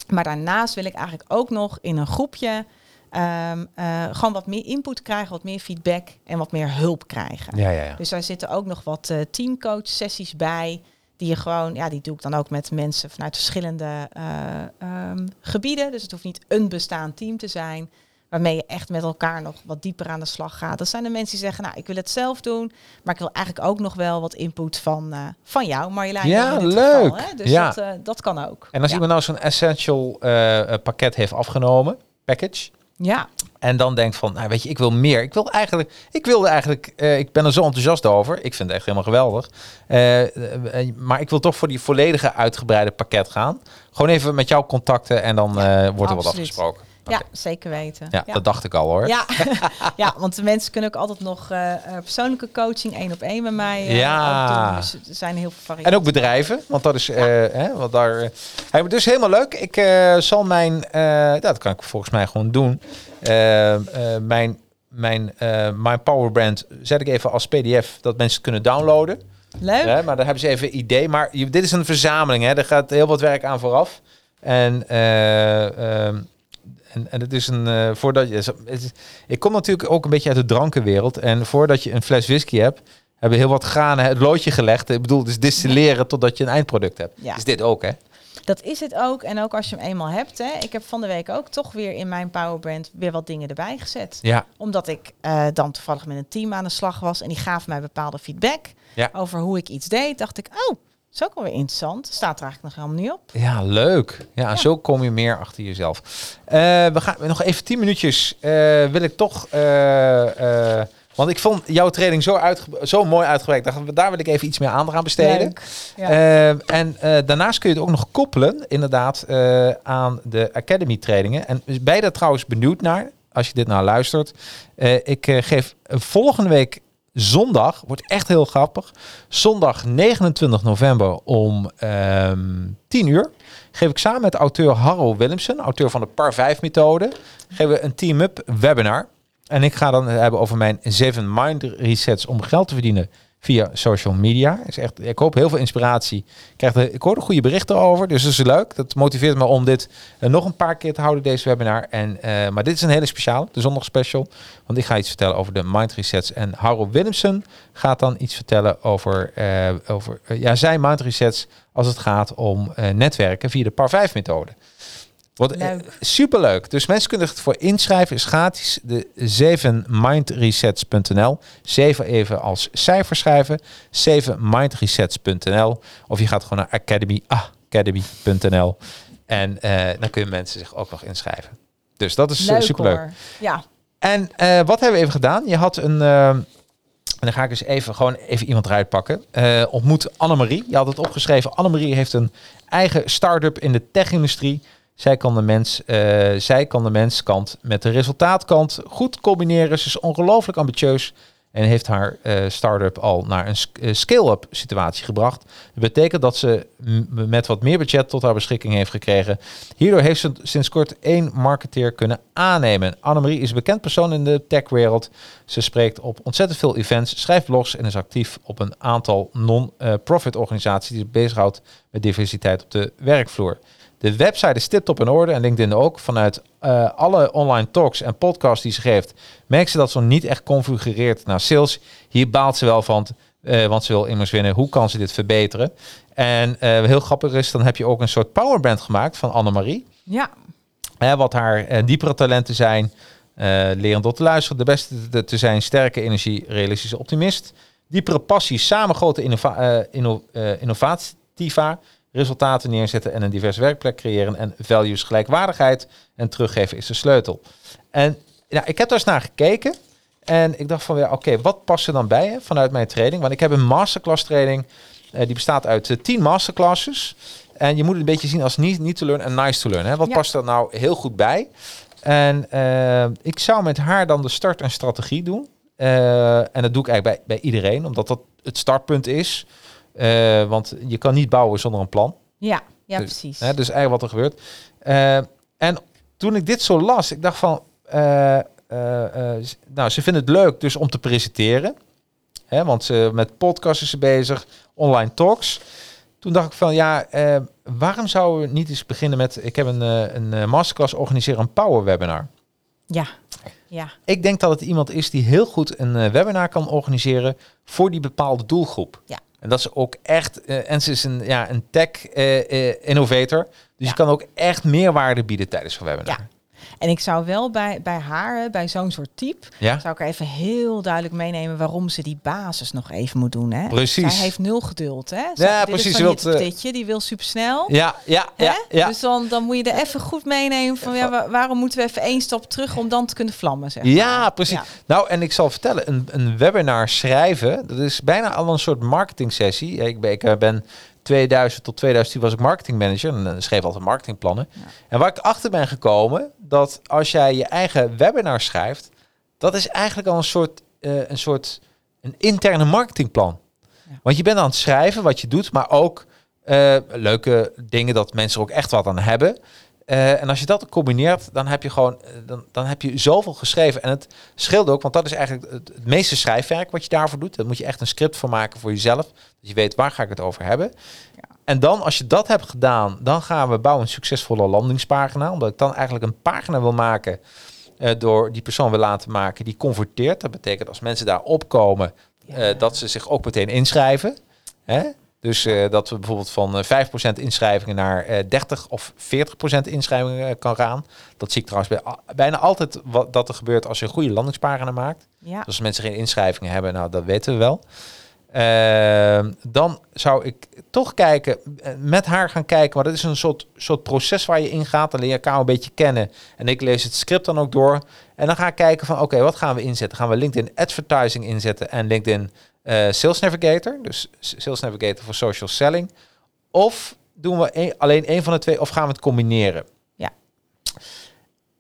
Maar daarnaast wil ik eigenlijk ook nog in een groepje ehm, eh, gewoon wat meer input krijgen, wat meer feedback en wat meer hulp krijgen. Ja, ja, ja. Dus daar zitten ook nog wat eh, teamcoach sessies bij. Die je gewoon, ja, die doe ik dan ook met mensen vanuit verschillende eh, ehm, gebieden. Dus het hoeft niet een bestaand team te zijn. Waarmee je echt met elkaar nog wat dieper aan de slag gaat. Dat zijn de mensen die zeggen, nou, ik wil het zelf doen. Maar ik wil eigenlijk ook nog wel wat input van, eh, van jou, Marjolein. Ja, leuk. Geval, hè? Dus Ja. dat, eh, dat kan ook. En als ja. iemand nou zo'n essential eh, pakket heeft afgenomen, package, Ja, en dan denkt van, nou weet je, ik wil meer. Ik wil eigenlijk, ik wilde eigenlijk, ik ben er zo enthousiast over. Ik vind het echt helemaal geweldig. Maar ik wil toch voor die volledige uitgebreide pakket gaan. Gewoon even met jou contacten en dan wordt er wat absoluut. Ja zeker weten. Ja, dat dacht ik al hoor. Ja. [laughs] [laughs] ja, want de mensen kunnen ook altijd nog eh, eh, persoonlijke coaching één op één met mij eh, Ja. doen. Dus er zijn heel veel varianten. En ook bedrijven, want dat is, eh hè, wat daar. hey, dus helemaal leuk. Ik zal mijn, dat kan ik volgens mij gewoon doen. Mijn, mijn, mijn Powerbrand zet ik even als PDF dat mensen het kunnen downloaden. Leuk. Maar daar hebben ze even een idee. Maar je, dit is een verzameling, hè. Er gaat heel wat werk aan vooraf. En, eh, ehm, en, en het is een, eh, voordat je, is- ik kom natuurlijk ook een beetje uit de drankenwereld. En voordat je een fles whisky hebt, hebben heel wat granen het loodje gelegd. Ik bedoel, dus distilleren totdat je een eindproduct hebt. Ja. Is dit ook, hè? Dat is het ook. En ook als je hem eenmaal hebt. Hè. Ik heb van de week ook toch weer in mijn powerbrand weer wat dingen erbij gezet. Ja. Omdat ik eh, dan toevallig met een team aan de slag was. En die gaven mij bepaalde feedback Ja. over hoe ik iets deed. Dacht ik, oh, is ook wel weer interessant. Staat er eigenlijk nog helemaal niet op. Ja, leuk. Ja, Ja. zo kom je meer achter jezelf. Eh, we gaan nog even tien minuutjes. eh, wil ik toch eh, Want ik vond jouw training zo, zo mooi uitgewerkt. Dacht, daar wil ik even iets meer aandacht aan besteden. Ja. En daarnaast kun je het ook nog koppelen, inderdaad, aan de Academy trainingen. En ben je daar trouwens benieuwd naar, als je dit nou luistert? Ik geef volgende week zondag, wordt echt heel grappig, zondag 29 november om ehm 10 uur, geef ik samen met auteur Harro Willemsen, auteur van de Par 5 methode, geven we een team-up webinar. En ik ga dan hebben over mijn 7 mind resets om geld te verdienen via social media. Is echt, ik hoop heel veel inspiratie. Ik, krijg ik hoor goede berichten over, dus dat is leuk. Dat motiveert me om dit eh, nog een paar keer te houden, deze webinar. En, eh, maar dit is een hele speciale, de zondag special. Want ik ga iets vertellen over de mind resets. En Harold Willemsen gaat dan iets vertellen over, eh, over ja, zijn mind resets als het gaat om netwerken via de Par 5 methode. Wat Leuk. super leuk. Dus mensen kunnen zich ervoor inschrijven. Is gratis. De 7mindresets.nl. 7 even als cijfer schrijven. 7mindresets.nl. Of je gaat gewoon naar academy, ah, academy.nl. En eh, dan kunnen mensen zich ook nog inschrijven. Dus dat is Leuk super leuk. hoor. Ja, En eh, wat hebben we even gedaan? Je had een. eh, en dan ga ik eens even gewoon even iemand eruit pakken. Eh, ontmoet Annemarie. Je had het opgeschreven. Annemarie heeft een eigen start-up in de tech-industrie. Zij kan de mens, eh, zij kan de menskant met de resultaatkant goed combineren. Ze is ongelooflijk ambitieus en heeft haar eh, start-up al naar een eh, scale-up situatie gebracht. Dat betekent dat ze met wat meer budget tot haar beschikking heeft gekregen. Hierdoor heeft ze sinds kort één marketeer kunnen aannemen. Annemarie is een bekend persoon in de techwereld. Ze spreekt op ontzettend veel events, schrijft blogs en is actief op een aantal non-profit organisaties die zich bezighoudt met diversiteit op de werkvloer. De website is tip-top in orde en LinkedIn ook. Vanuit eh, alle online talks en podcasts die ze geeft, merkt ze dat ze niet echt configureert naar sales. Hier baalt ze wel van, eh, want ze wil immers winnen. Hoe kan ze dit verbeteren? En eh, heel grappig is, dan heb je ook een soort powerband gemaakt van Annemarie. ja. Hè, wat haar diepere talenten zijn. leren door te luisteren, de beste te, zijn, sterke energie, realistische optimist. Diepere passie, samen grote innova innovativa, resultaten neerzetten en een divers werkplek creëren. En values, gelijkwaardigheid en teruggeven is de sleutel. En ja, ik heb daar eens naar gekeken. En ik dacht van, ja, oké, wat past er dan bij hè, vanuit mijn training? Want ik heb een masterclass training. eh, die bestaat uit eh, 10 masterclasses. En je moet het een beetje zien als niet, niet to learn en nice to learn. Hè? Wat Ja. past er nou heel goed bij? En eh, ik zou met haar dan de start en strategie doen. En dat doe ik eigenlijk bij, bij iedereen, omdat dat het startpunt is. Eh, want je kan niet bouwen zonder een plan. Ja, ja Dus, precies. Hè, dus eigenlijk wat er gebeurt. Eh, en toen ik dit zo las, ik dacht van, eh, nou, ze vinden het leuk dus om te presenteren. Hè, want ze, met podcasts is ze bezig, online talks. Toen dacht ik van, ja, waarom zouden we niet eens beginnen met, ik heb een, een masterclass organiseren, een power webinar. Ja, ja, Ik denk dat het iemand is die heel goed een webinar kan organiseren voor die bepaalde doelgroep. Ja. En dat is ook echt, eh, en ze is een, ja, een tech eh, eh, innovator. Dus Ja. je kan ook echt meerwaarde bieden tijdens zo'n webinar. Ja. En ik zou wel bij, bij haar, bij zo'n soort type, Ja? zou ik er even heel duidelijk meenemen waarom ze die basis nog even moet doen. Hè? Precies. Zij heeft nul geduld. Hè? Ze- Ja, dit precies, wilt, eh, die wil supersnel. Ja, ja, Hè? ja, ja. Dus dan, dan moet je er even goed meenemen van ja, wa- waarom moeten we even één stap terug om dan te kunnen vlammen. Zeg maar. Ja, precies. Ja. Nou, en ik zal vertellen, een, een webinar schrijven, dat is bijna al een soort marketing sessie. Ik ben, ik eh, ben 2000 tot 2010 was ik marketingmanager en eh, schreef altijd marketingplannen. En waar ik achter ben gekomen, dat als jij je eigen webinar schrijft, dat is eigenlijk al een soort, eh, een soort een interne marketingplan. Ja. Want je bent aan het schrijven wat je doet, maar ook eh, leuke dingen dat mensen er ook echt wat aan hebben. Eh, en als je dat combineert, dan heb je gewoon, eh, dan, dan heb je zoveel geschreven. En het scheelt ook, want dat is eigenlijk het, het meeste schrijfwerk wat je daarvoor doet. Daar moet je echt een script voor maken voor jezelf. Dat je weet waar ga ik het over hebben. En dan, als je dat hebt gedaan, dan gaan we bouwen een succesvolle landingspagina. Omdat ik dan eigenlijk een pagina wil maken eh, door die persoon wil laten maken die converteert. Dat betekent als mensen daar opkomen, dat ze zich ook meteen inschrijven. Hè? Dus eh, dat we bijvoorbeeld van eh, 5% inschrijvingen naar eh 30 of 40% inschrijvingen eh, kan gaan. Dat zie ik trouwens bij, bijna altijd wat dat er gebeurt als je een goede landingspagina maakt. Ja. Dus als mensen geen inschrijvingen hebben, nou dat weten we wel. Ehm, dan zou ik toch kijken, eh, met haar gaan kijken, maar dat is een soort, soort proces waar je in gaat. Dan leer je elkaar een beetje kennen. En ik lees het script dan ook door. En dan ga ik kijken van, oké, wat gaan we inzetten? Gaan we LinkedIn Advertising inzetten en LinkedIn eh, Sales Navigator? Dus Sales Navigator voor social selling. Of doen we een- alleen één van de twee of gaan we het combineren? Ja.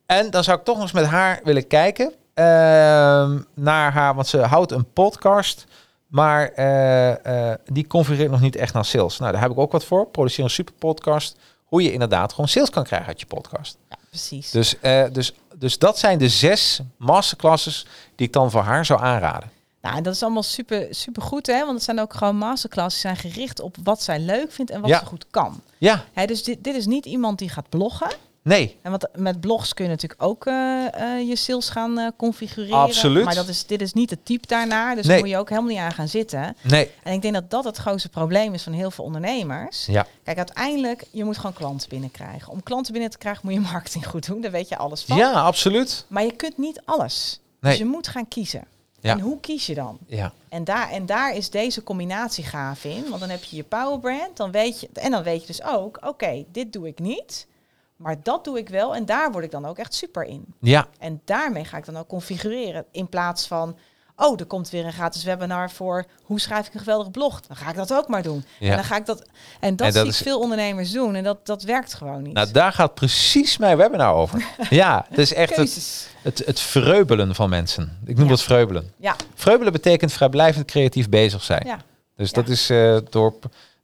En dan zou ik toch nog eens met haar willen kijken ehm, naar haar, want ze houdt een podcast, maar eh, eh, die configureert nog niet echt naar sales. Nou, daar heb ik ook wat voor. Produceer een super podcast, hoe je inderdaad gewoon sales kan krijgen uit je podcast. Ja, precies. Dus, dus, dus dat zijn de zes masterclasses die ik dan voor haar zou aanraden. Nou, dat is allemaal super, super goed, hè? Want het zijn ook gewoon masterclasses die zijn gericht op wat zij leuk vindt en wat Ja. ze goed kan. Ja, Hè, dus dit, dit is niet iemand die gaat bloggen. nee, En want met blogs kun je natuurlijk ook eh, eh, je sales gaan eh, configureren. Absoluut. Maar dat is, dit is niet het type daarnaar. Dus Nee. daar moet je ook helemaal niet aan gaan zitten. nee. En ik denk dat dat het grootste probleem is van heel veel ondernemers. Ja, Kijk, uiteindelijk, je moet gewoon klanten binnenkrijgen. Om klanten binnen te krijgen moet je marketing goed doen. Daar weet je alles van. ja absoluut. Maar je kunt niet alles. Nee. Dus je moet gaan kiezen. En hoe kies je dan? Ja, En daar, en daar is deze combinatie gaaf in. Want dan heb je je power brand. Dan weet je, en dan weet je dus ook, oké, dit doe ik niet. Maar dat doe ik wel. En daar word ik dan ook echt super in. ja, En daarmee ga ik dan ook configureren. In plaats van, oh, er komt weer een gratis webinar voor hoe schrijf ik een geweldige blog. Dan ga ik dat ook maar doen. Ja. En dan ga ik dat. En dat, En dat zie is- ik veel ondernemers doen. En dat, dat werkt gewoon niet. nou daar gaat precies mijn webinar over. [laughs] ja, het is echt het, het, het vreubelen van mensen. Ik noem Ja. dat vreubelen. Ja, Vreubelen betekent vrijblijvend creatief bezig zijn. ja, Dus dat is eh, door,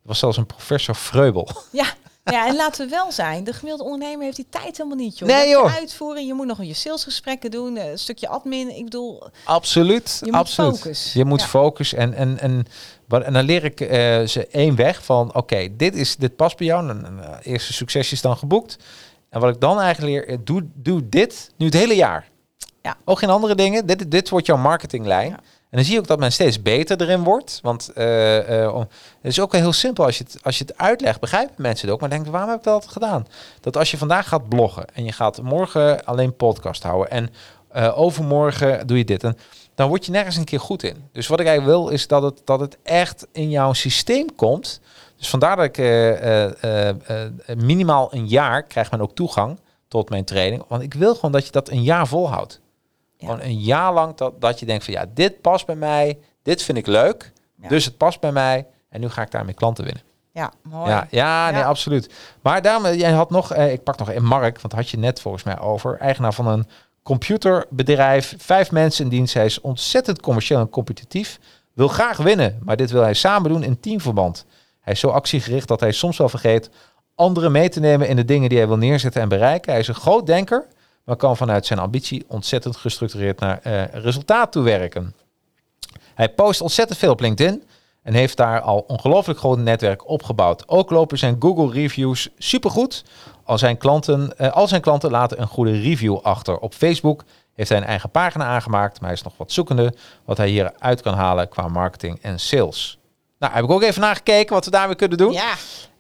was zelfs een professor Vreubel. ja. [laughs] [laughs] Ja, en laten we wel zijn, de gemiddelde ondernemer heeft die tijd helemaal niet, joh. Nee, Je hebt je moet nog je salesgesprekken doen, eh, een stukje admin. Ik bedoel, Absoluut, Je moet absoluut. focus. Je moet Ja. focus en, en, en, dan leer ik eh, ze één weg van, oké, dit is dit past bij jou. En, en, eh, eerste succes is dan geboekt. En wat ik dan eigenlijk leer, doe, doe dit nu het hele jaar. Ja. Ook geen andere dingen. Dit, dit wordt jouw marketinglijn. Ja. En dan zie je ook dat men steeds beter erin wordt. Want eh, eh, het is ook heel simpel. Als je, het, als je het uitlegt, begrijpen mensen het ook. Maar denken, waarom heb ik dat gedaan? Dat als je vandaag gaat bloggen en je gaat morgen alleen podcast houden. En eh, overmorgen doe je dit. En dan word je nergens een keer goed in. Dus wat ik eigenlijk wil, is dat het, dat het echt in jouw systeem komt. Dus vandaar dat ik minimaal een jaar krijgt men ook toegang tot mijn training. Want ik wil gewoon dat je dat een jaar volhoudt. Gewoon een jaar lang dat, dat je denkt van ja, dit past bij mij. Dit vind ik leuk. Dus het past bij mij. En nu ga ik daarmee klanten winnen. ja, mooi. Ja, ja, nee, Ja. absoluut. Maar daarom, eh, jij had nog, eh, ik pak nog een Mark, want had je net volgens mij over, eigenaar van een computerbedrijf, vijf mensen in dienst. Hij is ontzettend commercieel en competitief, wil graag winnen, maar dit wil hij samen doen in teamverband. Hij is zo actiegericht dat hij soms wel vergeet anderen mee te nemen in de dingen die hij wil neerzetten en bereiken. Hij is een groot denker, maar kan vanuit zijn ambitie ontzettend gestructureerd naar eh, resultaat toe werken. Hij post ontzettend veel op LinkedIn en heeft daar al ongelooflijk groot netwerk opgebouwd. Ook lopen zijn Google reviews supergoed. Al zijn klanten, eh, al zijn klanten laten een goede review achter. Op Facebook heeft hij een eigen pagina aangemaakt, maar hij is nog wat zoekende wat hij hieruit kan halen qua marketing en sales. Nou, heb ik ook even nagekeken wat we daarmee kunnen doen. Ja,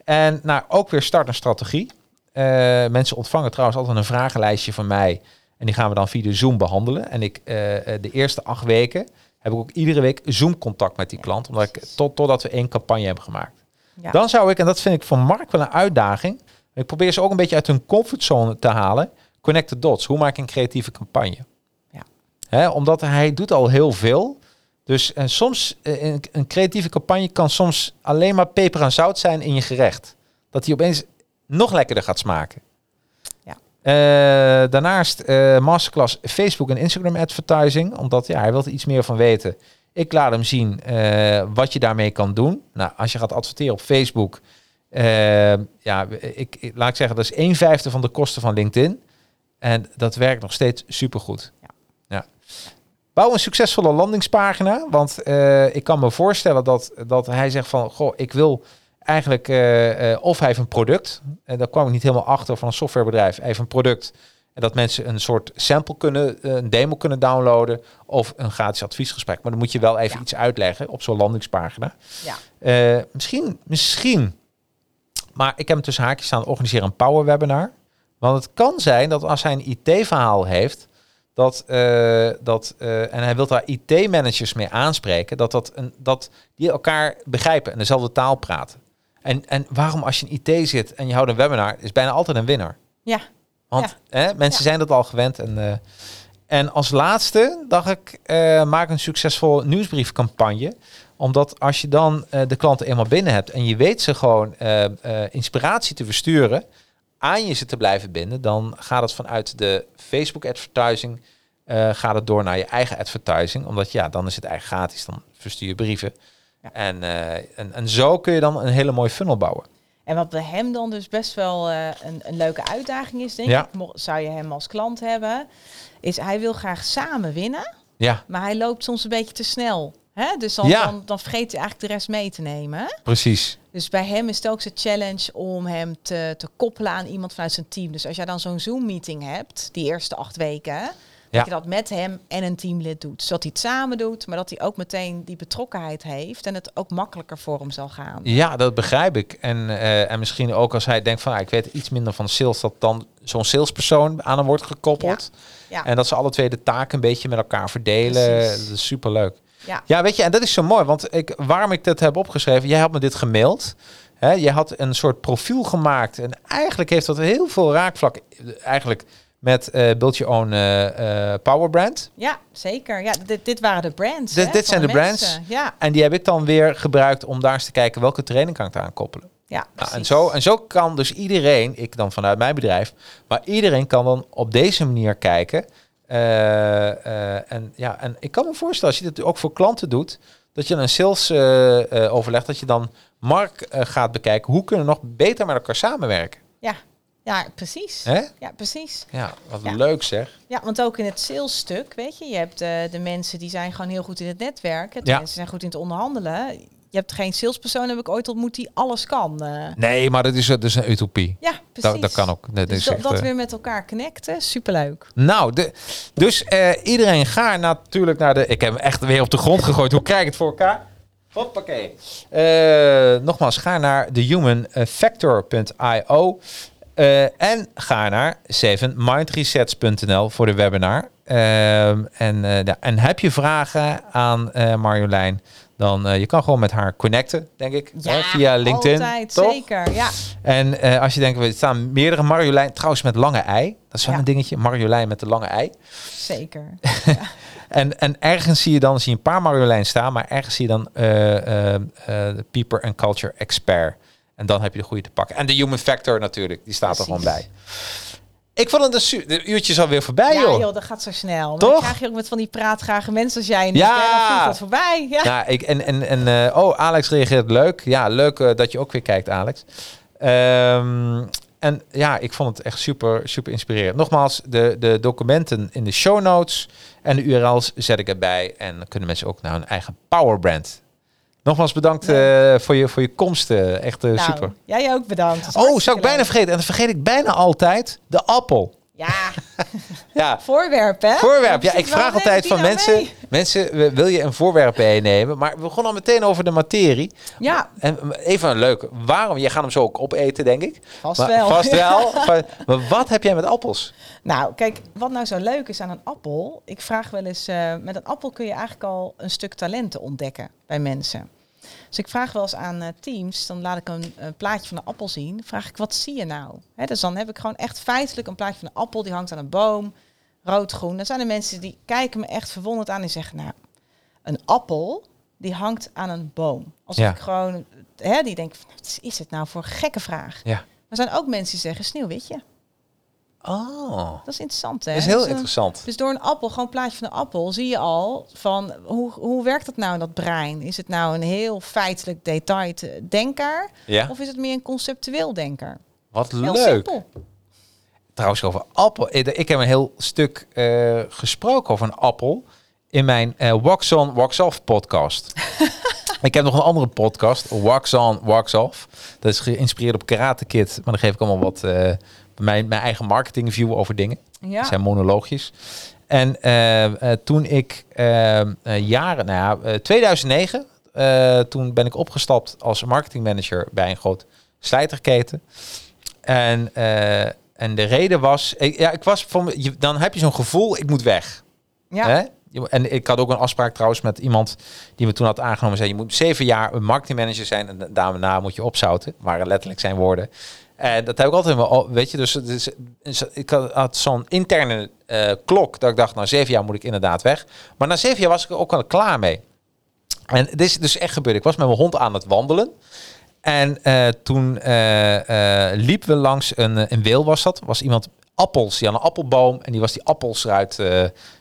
En nou, ook weer start een strategie. Eh, mensen ontvangen trouwens altijd een vragenlijstje van mij. En die gaan we dan via de Zoom behandelen. En ik, eh, eh, de eerste acht weken heb ik ook iedere week Zoom-contact met die klant. Omdat ik, tot, totdat we één campagne hebben gemaakt. ja. Dan zou ik, en dat vind ik voor Mark wel een uitdaging. Ik probeer ze ook een beetje uit hun comfortzone te halen. Connect the dots. Hoe maak ik een creatieve campagne? Ja. Hè, omdat hij doet al heel veel. Dus en soms, een, een creatieve campagne kan soms alleen maar peper en zout zijn in je gerecht. Dat hij opeens nog lekkerder gaat smaken. Ja. Eh, daarnaast eh, masterclass Facebook en Instagram advertising. Omdat ja, hij wil er iets meer van weten. Ik laat hem zien eh, wat je daarmee kan doen. Nou, als je gaat adverteren op Facebook. ja, ik, ik, laat ik zeggen, dat is 1 vijfde van de kosten van LinkedIn. En dat werkt nog steeds supergoed. Ja. Ja. Bouw een succesvolle landingspagina. Want ik kan me voorstellen dat, dat hij zegt van... Goh, ik wil eigenlijk... eh, eh, of hij heeft een product. En daar kwam ik niet helemaal achter van een softwarebedrijf. Hij heeft een product. En dat mensen een soort sample kunnen... eh, een demo kunnen downloaden. Of een gratis adviesgesprek. Maar dan moet je wel even Ja. iets uitleggen op zo'n landingspagina. ja. Misschien, misschien. Maar ik heb hem tussen haakjes staan. Organiseer een power webinar. Want het kan zijn dat als hij een IT-verhaal heeft, dat, dat en hij wil daar IT-managers mee aanspreken, dat, dat, een, dat die elkaar begrijpen en dezelfde taal praten. En, en waarom als je in IT zit en je houdt een webinar, is bijna altijd een winnaar. Ja, Want hè, mensen zijn dat al gewend. En, eh, en als laatste dacht ik, eh, maak een succesvol nieuwsbriefcampagne. Omdat als je dan eh, de klanten eenmaal binnen hebt en je weet ze gewoon inspiratie te versturen, aan je ze te blijven binden, dan gaat het vanuit de Facebook advertising, gaat het door naar je eigen advertising. Omdat ja, dan is het eigenlijk gratis, dan verstuur je brieven. Ja. En, eh, en, en zo kun je dan een hele mooie funnel bouwen. En wat bij hem dan dus best wel eh, een, een leuke uitdaging is, denk Ja. ik, zou je hem als klant hebben, is hij wil graag samen winnen, Ja, maar hij loopt soms een beetje te snel. Hè? Dus dan, Ja. dan, dan vergeet hij eigenlijk de rest mee te nemen. precies. Dus bij hem is het ook zijn challenge om hem te, te koppelen aan iemand vanuit zijn team. Dus als jij dan zo'n Zoom-meeting hebt, die eerste acht weken. Dat je dat met hem en een teamlid doet. Zodat hij het samen doet, maar dat hij ook meteen die betrokkenheid heeft en het ook makkelijker voor hem zal gaan. Ja, dat begrijp ik. En, eh, en misschien ook als hij denkt van, ah, ik weet iets minder van sales, dat dan zo'n salespersoon aan hem wordt gekoppeld. Ja. En dat ze alle twee de taken een beetje met elkaar verdelen. Precies. Dat is superleuk. Ja. Ja, weet je, en dat is zo mooi, want ik, waarom ik dat heb opgeschreven, jij had me dit gemaild. Hè, je had een soort profiel gemaakt en eigenlijk heeft dat heel veel raakvlak eigenlijk met eh Build Your Own eh, eh, Power Brand. Ja, zeker. Ja, dit, dit waren de brands. Dit- hè, dit van zijn de brands. Ja, En die heb ik dan weer gebruikt om daar eens te kijken welke training kan ik eraan koppelen. ja Nou, en, zo, en zo kan dus iedereen, ik dan vanuit mijn bedrijf, maar iedereen kan dan op deze manier kijken. En, ja, en ik kan me voorstellen, als je dit ook voor klanten doet, dat je een sales eh, overlegt, dat je dan Mark gaat bekijken, hoe kunnen we nog beter met elkaar samenwerken? Ja, ja precies. Hè? Ja, precies. Ja, wat Ja. leuk zeg. Ja, want ook in het salesstuk, weet je, je hebt eh, de mensen die zijn gewoon heel goed in het netwerken. De Ja. mensen zijn goed in het onderhandelen. Je hebt geen salespersoon, heb ik ooit ontmoet, die alles kan. eh. Nee, maar dat is, dat is een utopie. ja, precies. Dat, dat kan ook. Dat Dus is echt, dat eh, weer met elkaar connecten, superleuk. Nou, de, dus iedereen ga natuurlijk naar de... Ik heb hem echt weer op de grond gegooid. Hoe krijg ik het voor elkaar? Hoppakee. Nogmaals, ga naar thehumanfactor.io eh en ga naar 7mindresets.nl voor de webinar. Ehm, en, eh, ja, en heb je vragen aan eh, Marjolein, dan je kan gewoon met haar connecten, denk ik, Ja, hè, via LinkedIn. altijd, toch? zeker. Ja, En als je denkt, er staan meerdere Marjolein, trouwens met lange ei. Dat is wel Ja. een dingetje, Marjolein met de lange ei. zeker. [laughs] En, en ergens zie je dan zie je een paar Marjolein staan, maar ergens zie je dan eh, eh, eh, de People and Culture Expert. En dan heb je de goede te pakken. En de Human Factor natuurlijk, die staat er gewoon bij. Ik vond het een su- De uurtje is alweer voorbij, ja, joh. joh, dat gaat zo snel. Maar Toch? Dan krijg je ook met van die praatgrage mensen als jij. niet, Ja. Dan dat voorbij. Ja. Nou, ik, en, en, en eh, oh, Alex reageert leuk. Ja, leuk eh, dat je ook weer kijkt, Alex. Ehm, en ja, ik vond het echt super, super inspirerend. Nogmaals, de, de documenten in de show notes en de URL's zet ik erbij. En dan kunnen mensen ook naar hun eigen powerbrand. Nogmaals bedankt eh, voor, je, voor je komst. eh, echt eh, Nou, super. Jij ook bedankt. Oh, zou ik bijna vergeten. En dat vergeet ik bijna altijd. De appel. Ja, [laughs] Ja, voorwerp hè? Voorwerp. Ja, ik vraag altijd van mensen, mensen, wil je een voorwerp meenemen? Maar we begonnen al meteen over de materie. Ja, En even een leuke. Waarom? Je gaat hem zo ook opeten, denk ik. vast Maar- wel. Vast wel. [laughs] Maar- maar wat heb jij met appels? Nou, kijk, wat nou zo leuk is aan een appel. Ik vraag wel eens, eh, met een appel kun je eigenlijk al een stuk talenten ontdekken bij mensen. Dus ik vraag wel eens aan eh, teams, dan laat ik een, een plaatje van een appel zien. Vraag ik, wat zie je nou? Dus dan heb ik gewoon echt feitelijk een plaatje van een appel, die hangt aan een boom, rood-groen. Dan zijn er mensen die kijken me echt verwonderd aan en zeggen, nou, een appel, die hangt aan een boom. Ja. ik gewoon, hè, die denken, van, wat is het nou voor een gekke vraag? Ja. Maar er zijn ook mensen die zeggen, sneeuwwitje. Oh, Dat is interessant, hè? dat is heel Dus, eh, interessant. dus door een appel, gewoon een plaatje van een appel, zie je al van hoe, hoe werkt dat nou in dat brein? Is het nou een heel feitelijk detailed eh, denker? Ja, Of is het meer een conceptueel denker? wat Heel leuk. simpel. Trouwens, over appel. Ik ik heb een heel stuk eh, gesproken over een appel in mijn eh, Wax On, Wax Off podcast. [laughs] ik heb nog een andere podcast, Wax On, Wax Off. Dat is geïnspireerd op Karate Kid. Maar dan geef ik allemaal wat eh, mijn, mijn eigen marketing view over dingen. Ja. Het zijn monoloogjes. En eh, eh, toen ik eh, eh, jaren, nou ja, eh, 2009, eh, toen ben ik opgestapt als marketingmanager bij een groot slijterketen. En, en de reden was, ik, ja, ik was van, je, dan heb je zo'n gevoel, ik moet weg. Ja. Hè? En ik had ook een afspraak trouwens met iemand die me toen had aangenomen. Zei, je moet zeven jaar een marketingmanager zijn en daarna moet je opzouten. Waren letterlijk zijn woorden. En dat heb ik altijd wel, weet je, dus, is- ik had, zo'n interne eh, klok dat ik dacht, nou zeven jaar moet ik inderdaad weg. Maar na zeven jaar was ik er ook al klaar mee. En dit is dus echt gebeurd. Ik was met mijn hond aan het wandelen. En eh, toen eh, liepen we langs een, een was dat. Was iemand appels, die had een appelboom. En die was die appels eruit,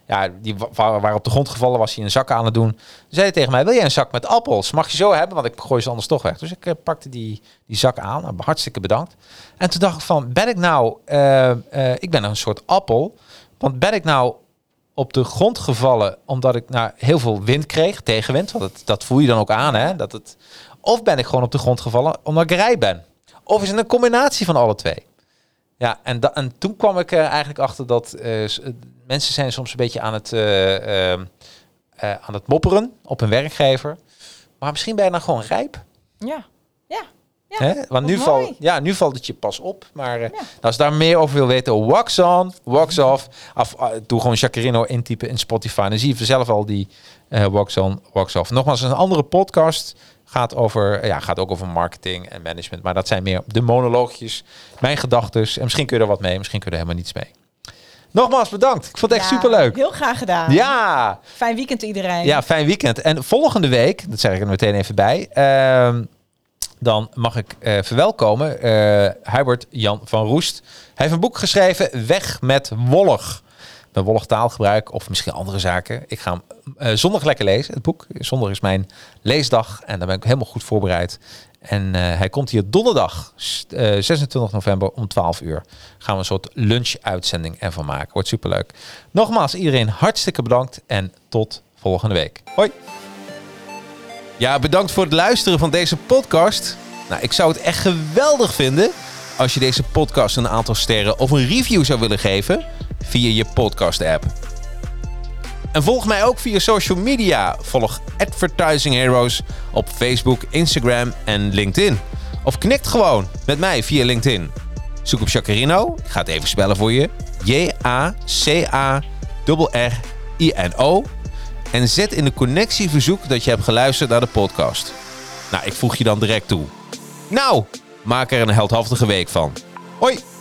ja, die wa- wa- waren op de grond gevallen. Was hij een zak aan het doen. Toen zei hij tegen mij, wil jij een zak met appels? Mag je zo hebben, want ik gooi ze anders toch weg. Dus ik eh, pakte die, die zak aan. Nou, hartstikke bedankt. En toen dacht ik van, ben ik nou, eh, eh, ik ben een soort appel. Want ben ik nou op de grond gevallen omdat ik nou heel veel wind kreeg, tegenwind. Want het, dat voel je dan ook aan, hè? Dat het, of ben ik gewoon op de grond gevallen omdat ik rij ben? Of is het een combinatie van alle twee? Ja, en, da- en toen kwam ik eigenlijk achter dat eh, eh, mensen zijn soms een beetje aan het, eh, ehm, eh, aan het mopperen op een werkgever. Maar misschien ben je dan gewoon rijp. Ja. Ja. Ja. Hè? Want nu, wat val, mooi. ja, nu valt het je pas op. Maar Ja. nou, als je daar meer over wil weten, wax on, wax off. Of, ah, doe gewoon Jacarino intypen in Spotify. Dan zie je vanzelf al die wax on, wax off. Nogmaals, een andere podcast gaat, over, ja, gaat ook over marketing en management. Maar dat zijn meer de monoloogjes, mijn gedachten. En misschien kun je er wat mee, misschien kun je er helemaal niets mee. Nogmaals bedankt. Ik vond het echt superleuk. Heel graag gedaan. Ja, Fijn weekend iedereen. ja, fijn weekend. En volgende week, dat zeg ik er meteen even bij, ehm, dan mag ik eh, verwelkomen eh Hubert Jan van Roest. Hij heeft een boek geschreven, Weg met Wollig. Met wollig taalgebruik of misschien andere zaken. Ik ga hem eh, zondag lekker lezen, het boek. Zondag is mijn leesdag en daar ben ik helemaal goed voorbereid. En eh, hij komt hier donderdag, s- eh, 26 november om 12 uur. Gaan we een soort lunch-uitzending ervan maken. Wordt superleuk. Nogmaals, iedereen hartstikke bedankt en tot volgende week. Hoi! Ja, bedankt voor het luisteren van deze podcast. Nou, ik zou het echt geweldig vinden als je deze podcast een aantal sterren of een review zou willen geven via je podcast-app. En volg mij ook via social media. Volg Advertising Heroes op Facebook, Instagram en LinkedIn. Of knikt gewoon met mij via LinkedIn. Zoek op Jacarino. Ik ga het even spellen voor je. J-A-C-A-R-R-I-N-O. En zet in de connectieverzoek dat je hebt geluisterd naar de podcast. Nou, ik voeg je dan direct toe. Nou, maak er een heldhaftige week van. Hoi!